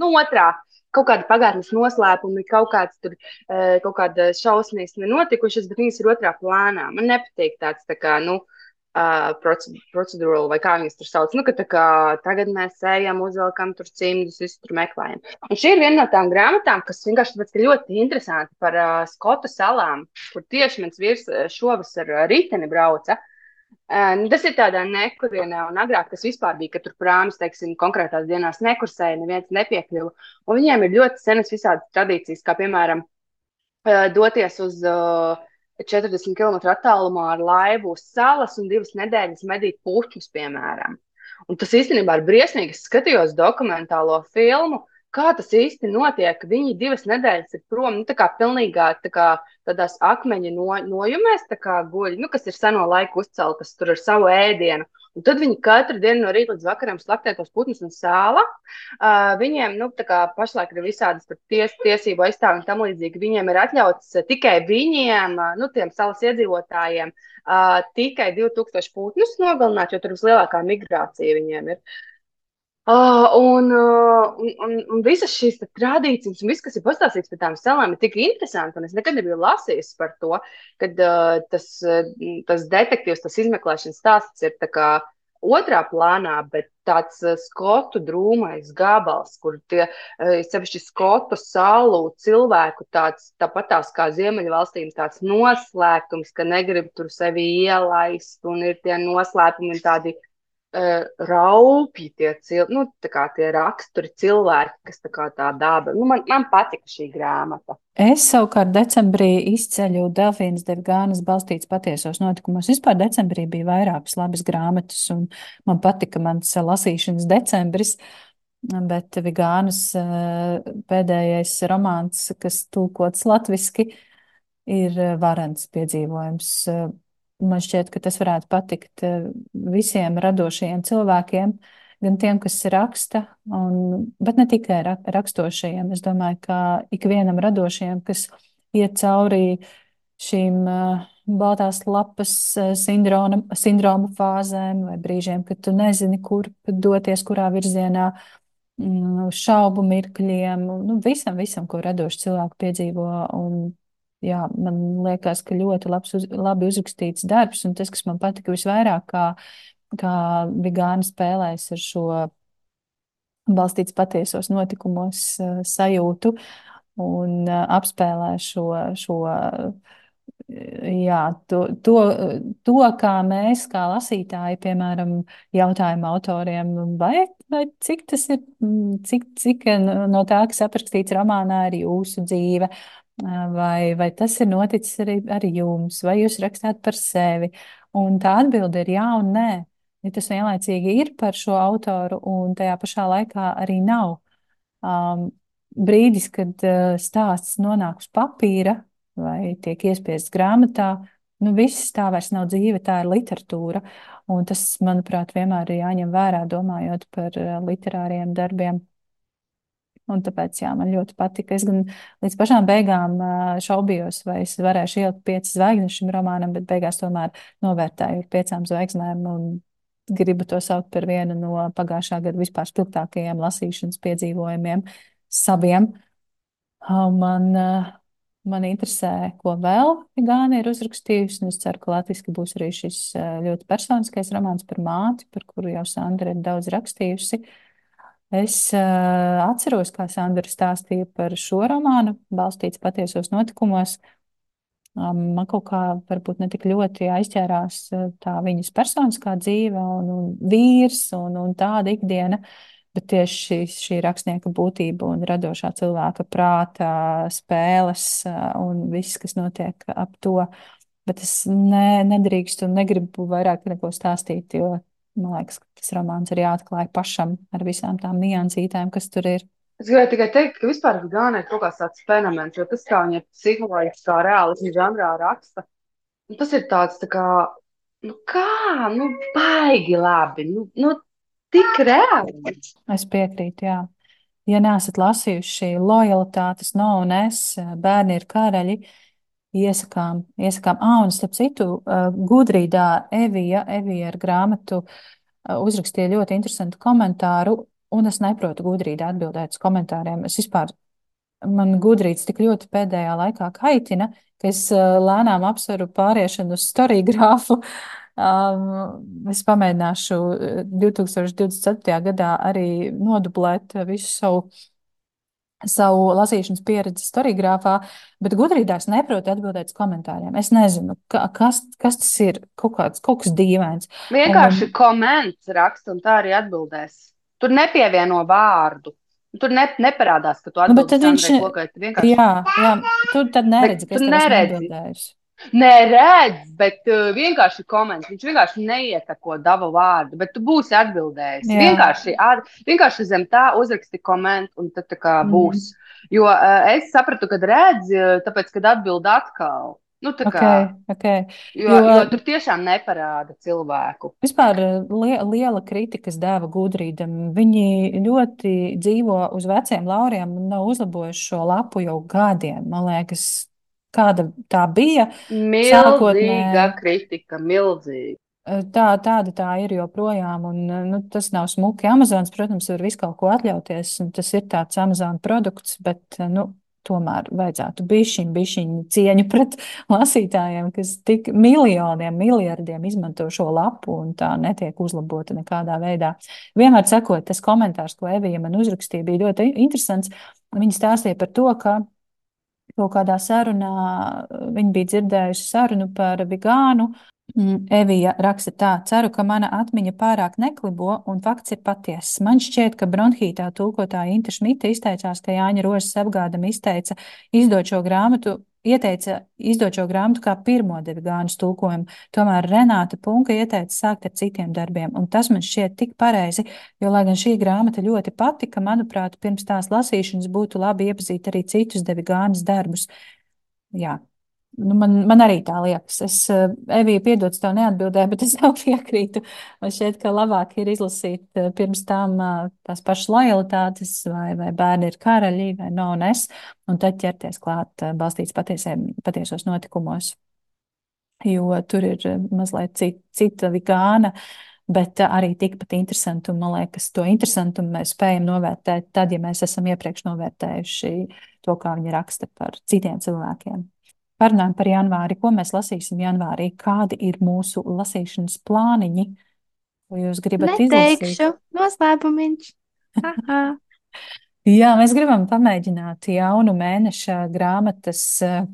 nu otrā. Kaut kāda pagātnes noslēpuma, kaut kāds tur, eh, kaut kāda šausmas nenotikušas, bet viņas ir otrā plānā. Man nepatīk tāds, tā kā, nu, uh, procedūrāli, vai kā viņas tur sauc. Nu, ka kā tagad mēs ejam, uzvelkam tur cimdus, visu tur meklējam. Un šī ir viena no tām grāmatām, kas vienkārši tāpēc, ka ļoti interesanti par uh, Skotu salām, kur tieši mans vīrs šovasar riteni brauca. Uh, tas ir tādā nekurienē, un agrāk tas vispār bija, ka tur prāmis, teiksim, konkrētās dienās nekursēja, neviens nepiekļuva. Un viņiem ir ļoti senas visādas tradīcijas, kā piemēram uh, doties uz uh, 40 km attālumā ar laivu uz salas un divas nedēļas medīt puķus, piemēram. Un tas īstenībā ir briesmīgi. Es skatījos dokumentālo filmu, uh, kā tas īsti notiek. Viņi divas nedēļas ir prom, nu, tā kā pilnīgā tā kā, tādās akmeņa no, nojumēs, kā guļ, nu, kas ir seno laiku uzceltas tur ar savu ēdienu. Un tad viņi katru dienu no rīta līdz vakaram slaktē tos putnus un sāla. Uh, viņiem, nu, tā kā pašlaik ir visādas ties, tiesību aizstāvji un tam līdzīgi, viņiem ir atļauts tikai viņiem, nu, tiem salas iedzīvotājiem, uh, tikai 2000 putnus nogalināt, jo tur vislielākā migrācija viņiem ir. Uh, un, uh, un, un, un visas šīs tradīcijas, un viss, kas ir pastāstīts par tām salām, ir tik interesanti. Es nekad nebiju lasījis par to, ka uh, tas, uh, tas detektīvs, tas izmeklēšanas stāsts ir otrā plānā, bet tāds uh, skotu drūmais gabals, kur tie uh, sevišķi skotu salu cilvēku tāds, tāpatās kā Ziemeļvalstīm, tāds noslēpums, ka negrib tur sevi ielaist, un ir tie noslēpumi tādi uh, raupi tie, cil, nu, tie raksturi cilvēki, kas tā kā tā daba. Nu, man, man patika šī grāmata. Es savukārt decembrī izceļu Delfīnas Devgānas balstīts patiesos notikumos. Vispār decembrī bija vairākas labas grāmatas, un man patika mans lasīšanas decembris. Bet Vigānas pēdējais romāns, kas tulkots latviski, ir varants piedzīvojums. Man šķiet, ka tas varētu patikt visiem radošajiem cilvēkiem, gan tiem, kas raksta, un, bet ne tikai rakstošajiem. Es domāju, ka ikvienam radošajam, kas iet cauri šīm uh, baltās lapas uh, sindroma, sindroma fāzēm vai brīžiem, kad tu nezini, kur doties, kurā virzienā, mm, šaubu mirkļiem, nu, visam, visam, ko radoši cilvēki piedzīvo. Un, jā, man liekas, ka ļoti labs, uz, labi uzrakstīts darbs, un tas, kas man patika visvairāk, kā kā Vigāna spēlēs ar šo balstīts patiesos notikumos uh, sajūtu un uh, apspēlē šo, šo jā, to, to, to, kā mēs, kā lasītāji, piemēram, jautājumu autoriem, vai, vai cik tas ir, cik, cik no tā, kas aprakstīts romānā, ir jūsu dzīve, vai, vai tas ir noticis arī ar jums, vai jūs rakstāt par sevi. Un tā atbilde ir jā un nē ja tas vienlaicīgi ir par šo autoru un tajā pašā laikā arī nav. Um, brīdis, kad uh, stāsts nonāk uz papīra vai tiek iespiests grāmatā, nu viss tā vairs nav dzīve, tā ir literatūra. Un tas, manuprāt, vienmēr ir jāņem vērā, domājot par uh, literāriem darbiem. Un tāpēc, jā, man ļoti patika. Es gan līdz pašām beigām šaubījos, vai es varēšu ielikt piecas zvaigznes šim romānam, bet beigās tomēr novērtēju ar piecām zvaigznēm un gribu to saukt par vienu no pagājušā gada vispār spilgtākajiem lasīšanas piedzīvojumiem saviem. Man, man interesē, ko vēl Gāna ir uzrakstījusi, un es ceru, ka latviski būs arī šis ļoti personiskais romāns par māti, par kuru jau Sandra ir daudz rakstījusi. Es uh, atceros, kā Sandra stāstīja par šo romānu, balstīts patiesos notikumos, man kaut kā varbūt ne tik ļoti aizķērās tā viņas personiskā dzīve un, un vīrs un, un tāda ikdiena, bet tieši šī, šī rakstnieka būtība un radošā cilvēka prāta spēles un viss, kas notiek ap to. Bet es ne, nedrīkstu un negribu vairāk neko stāstīt, jo man liekas, ka tas romāns ir jāatklāj pašam ar visām tām niansītēm, kas tur ir. Es gribēju tikai teikt, ka vispār Gānē ir kaut kāds tāds fenomens, jo tas, kā viņa psiholoģiskā reālismu žanrā raksta, nu, tas ir tāds tā kā, nu kā, nu baigi labi, nu, nu tik reāli. Es piekrītu, jā. Ja neesat lasījuši lojalitātes, no un es, bērni ir karaļi, iesakām, iesakām, ah, un starp citu, gudrīdā Evija, Evija ar grāmatu uzrakstīja ļoti interesantu komentāru un es neprotu gudrīgi atbildēt uz komentāriem. Es vispār, man gudrīts tik ļoti pēdējā laikā kaitina, ka es lēnām apsveru pāriešanu uz storiju grāfu. Um, es pamēģināšu 2024. gadā arī nodublēt visu savu, savu lasīšanas pieredzi storiogrāfā, bet gudrībā es neprotu atbildēt uz komentāriem. Es nezinu, ka, kas, kas tas ir, kaut, kāds, kaut kas dīvains. Vienkārši un, komentārs raksta un tā arī atbildēs. Tur nepievieno vārdu. Tur ne, neparādās, ka tu nu, atbildi nu, viņš vienkārši... Jā, jā, tur tad neredzi, ka es neredzi. Neredz, bet uh, vienkārši komentē. Viņš vienkārši neietako dabu vārdu, bet tu būsi atbildējis. Jā. Vienkārši, ar, vienkārši zem tā uzraksti komentu, un tad tā kā būs. Mm. Jo uh, es sapratu, kad redzi, tāpēc, kad atbild atkal. Nu, kā, okay, okay. Jo, jo, jo tur tiešām neparāda cilvēku. Vispār li liela kritikas dēva gudrībam. Viņi ļoti dzīvo uz veciem lauriem un nav uzlabojuši šo lapu jau gadiem. Man liekas, kāda tā bija. Milzīga sākotnē... kritika, milzīga. Tā, tāda tā ir joprojām, un nu, tas nav smuki. Amazons, protams, var visu kaut ko atļauties, un tas ir tāds Amazon produkts, bet nu, tomēr vajadzētu bišķiņu, bišķiņu cieņu pret lasītājiem, kas tik miljoniem, miljardiem izmanto šo lapu un tā netiek uzlabota nekādā veidā. Vienmēr sakot, tas komentārs, ko Evija man uzrakstīja, bija ļoti interesants. Viņa stāstīja par to, ka kaut kādā sarunā viņa bija dzirdējusi sarunu par vegānu Mm, Evija raksta tā, ceru, ka mana atmiņa pārāk neklibo un fakts ir patiess. Man šķiet, ka bronhītā tulkotāja Inta Šmita izteicās, ka Jāņa Rožas apgādam izteica izdot šo grāmatu, ieteica izdot šo grāmatu kā pirmo devi gānas tulkojumu. Tomēr Renāta Punka ieteica sākt ar citiem darbiem, un tas man šķiet tik pareizi, jo, lai gan šī grāmata ļoti patika, manuprāt, pirms tās lasīšanas būtu labi iepazīt arī citus devi gānas darbus. Jā, Nu, man, man arī tā liekas. Es, eh, Evija, piedod, tev neatbildēju, bet es jau piekrītu. Man šķiet, ka labāk ir izlasīt eh, pirms tam eh, tās pašas lojalitātes, vai, vai bērni ir karaļi, vai no un es, un tad ķerties klāt balstīts patiesiem, patiesos notikumos. Jo tur ir mazliet cita, cita vigāna, bet arī tikpat interesanti. Un, man liekas, to interesantumu mēs spējam novērtēt tad, ja mēs esam iepriekš novērtējuši to, kā viņi raksta par citiem cilvēkiem. Parunājam par janvāri. Ko mēs lasīsim janvārī? Kādi ir mūsu lasīšanas plāniņi? Ko jūs gribat Neteikšu, izlasīt? noslēpumiņš. Aha. Jā, mēs gribam pamēģināt jaunu mēneša grāmatas uh,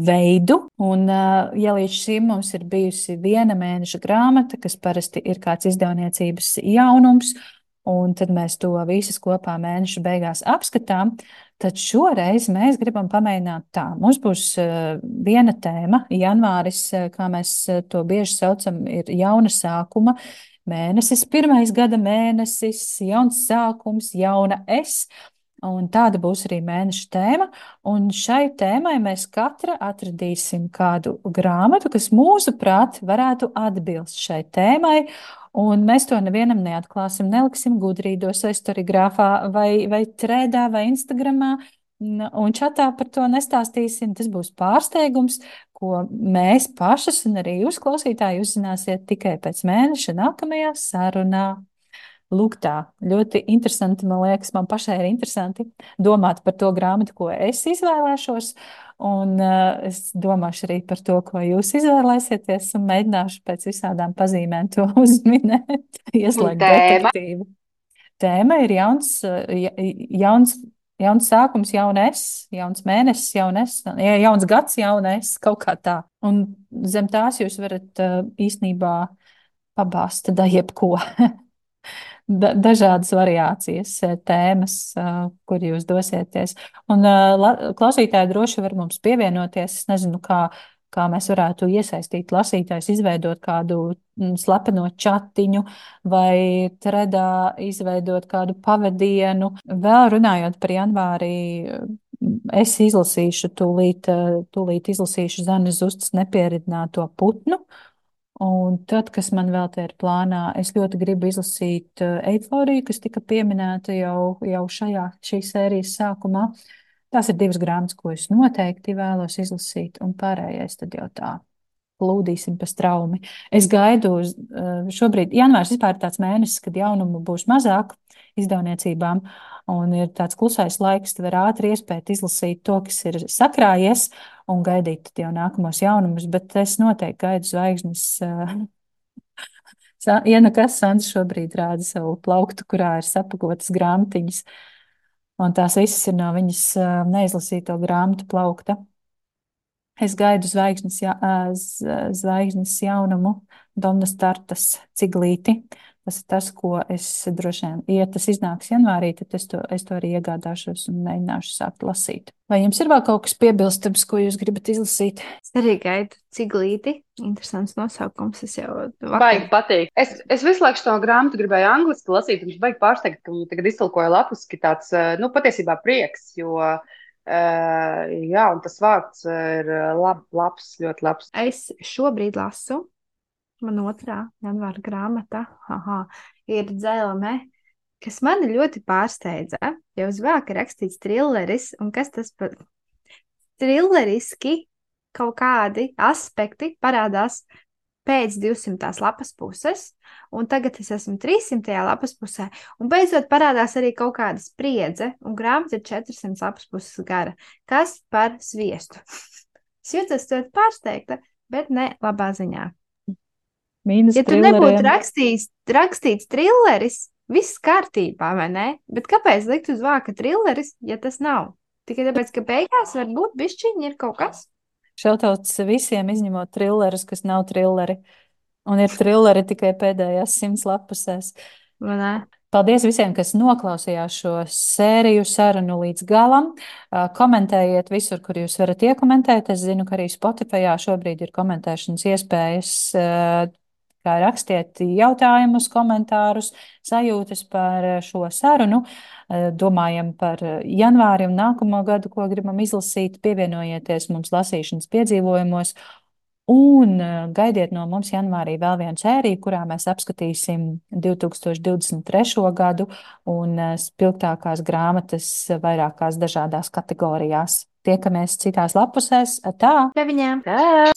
veidu. Un, uh, ja līdz šim mums ir bijusi viena mēneša grāmata, kas parasti ir kāds izdevniecības jaunums, un tad mēs to visus kopā mēneša beigās apskatām, Tad šoreiz mēs gribam pamēģināt tā. Mums būs uh, viena tēma. Janvāris, uh, kā mēs uh, to bieži saucam, ir jauna sākuma mēnesis, pirmais gada mēnesis, jauns sākums, jauna es. Un tāda būs arī mēneša tēma. Un šai tēmai mēs katra atradīsim kādu grāmatu, kas mūsuprāt varētu atbilst šai tēmai. Un mēs to nevienam neatklāsim, neliksim gudrīdos, vai storigrāfā, vai, vai trēdā, vai Instagramā. Un čatā par to nestāstīsim. Tas būs pārsteigums, ko mēs pašas un arī jūs klausītāji uzzināsiet tikai pēc mēneša nākamajā sarunā. Lūk, tā ļoti interesanti. Man liekas, man pašai ir interesanti domāt par to grāmatu, ko es izvēlēšos. Un uh, es domāšu arī par to, ko jūs izvēlēsieties, un mēģināšu pēc visādām pazīmēm to uzminēt, ieslēgt detektīvu. Tēma ir jauns, jauns, jauns sākums, jauna es, jauns mēnesis, jauna es, jauns gads, jauna es, kaut kā tā. Un zem tās jūs varat uh, īstenībā pabāzt da jebko. da, dažādas variācijas, eh, tēmas, eh, kur jūs dosieties. Un eh, klausītāji droši var mums pievienoties. Es nezinu, kā, kā mēs varētu iesaistīt lasītājus, izveidot kādu mm, slepeno chatiņu vai tredā izveidot kādu pavadienu. Vēl runājot par janvārī, es izlasīšu tūlīt, tūlīt izlasīšu Zanes Zustas nepieridināto putnu. Un tad, kas man vēl te ir plānā, es ļoti gribu izlasīt uh, Eiforiju, kas tika pieminēta jau, jau šajā šīs sērijas sākumā. Tās ir divas grāmatas, ko es noteikti vēlos izlasīt, un pārējais tad jau tā plūdīsim pa straumi. Es gaidu uz uh, šobrīd, janvārs vispār ir tāds mēnesis, kad jaunumu būs mazāk izdevniecībām, un ir tāds klusais laiks, tad var ātri iespēt izlasīt to, kas ir sakrājies, un gaidīt jau nākamos jaunumus, bet es noteikti gaidu zvaigznes. Ja nu kas Sandra šobrīd rāda savu plauktu, kurā ir sapakotas grāmatiņas, un tās visas ir no viņas neizlasīto grāmatu plaukta. Es gaidu zvaigznes, ja, zvaigznes jaunumu, Donna Startas ciglīti. Tas ir tas, ko es droši vien, ja tas iznāks janvārī, tad es to, es to arī iegādāšos un mēģināšu sākt lasīt. Vai jums ir vēl kaut kas piebilstams, ko jūs gribat izlasīt? Es arī gaidu ciglīti. Interesants nosaukums. Es jau vakar... baigi patīk. Es, es visu laiku šo grāmatu gribēju angliski lasīt, un es baigi pārsteigts, ka viņi tagad iztulkoja lapus, ka tāds, eh, nu, patiesībā prieks, jo, uh, jā, un tas vārds ir lab, labs, ļoti labs. Es šobrīd lasu man otrā janvāra grāmata aha, ir dzelme, kas mani ļoti pārsteidza. Jau uz vāka rakstīts trilleris, un kas tas par trilleriski kaut kādi aspekti parādās pēc 200. lapas puses, un tagad es esmu 300. lapas pusē, un beidzot parādās arī kaut kāda spriedze, un grāmata ir 400 lapas puses gara. Kas par sviestu? es jūtos ļoti pārsteigta, bet ne labā ziņā. Mīnus ja tu nebūtu rakstījis, rakstīts trilleris, viss kārtībā, vai ne? Bet kāpēc likt uz vāka trilleris, ja tas nav? Tikai tāpēc, ka beigās var būt bišķiņi ir kaut kas. Šautauts visiem, izņemot trillerus, kas nav trilleri. Un ir trilleri tikai pēdējās simts lapusēs. Ne? Paldies visiem, kas noklausījās šo sēriju sarunu līdz galam. Komentējiet visur, kur jūs varat iekomentēt. Es zinu, ka arī Spotify šobrīd ir komentēšanas iespējas. Kā rakstiet jautājumus, komentārus, sajūtas par šo sarunu. Uh, Domājam par janvāri un nākamo gadu, ko gribam izlasīt. Pievienojieties mums lasīšanas piedzīvojumos Un eh, gaidiet no mums janvārī vēl vienu sēriju, kurā mēs apskatīsim 2023. gadu un eh, spilgtākās grāmatas vairākās dažādās kategorijās. Tiekamies citās lapusēs. Tā! Teviņā! Tā.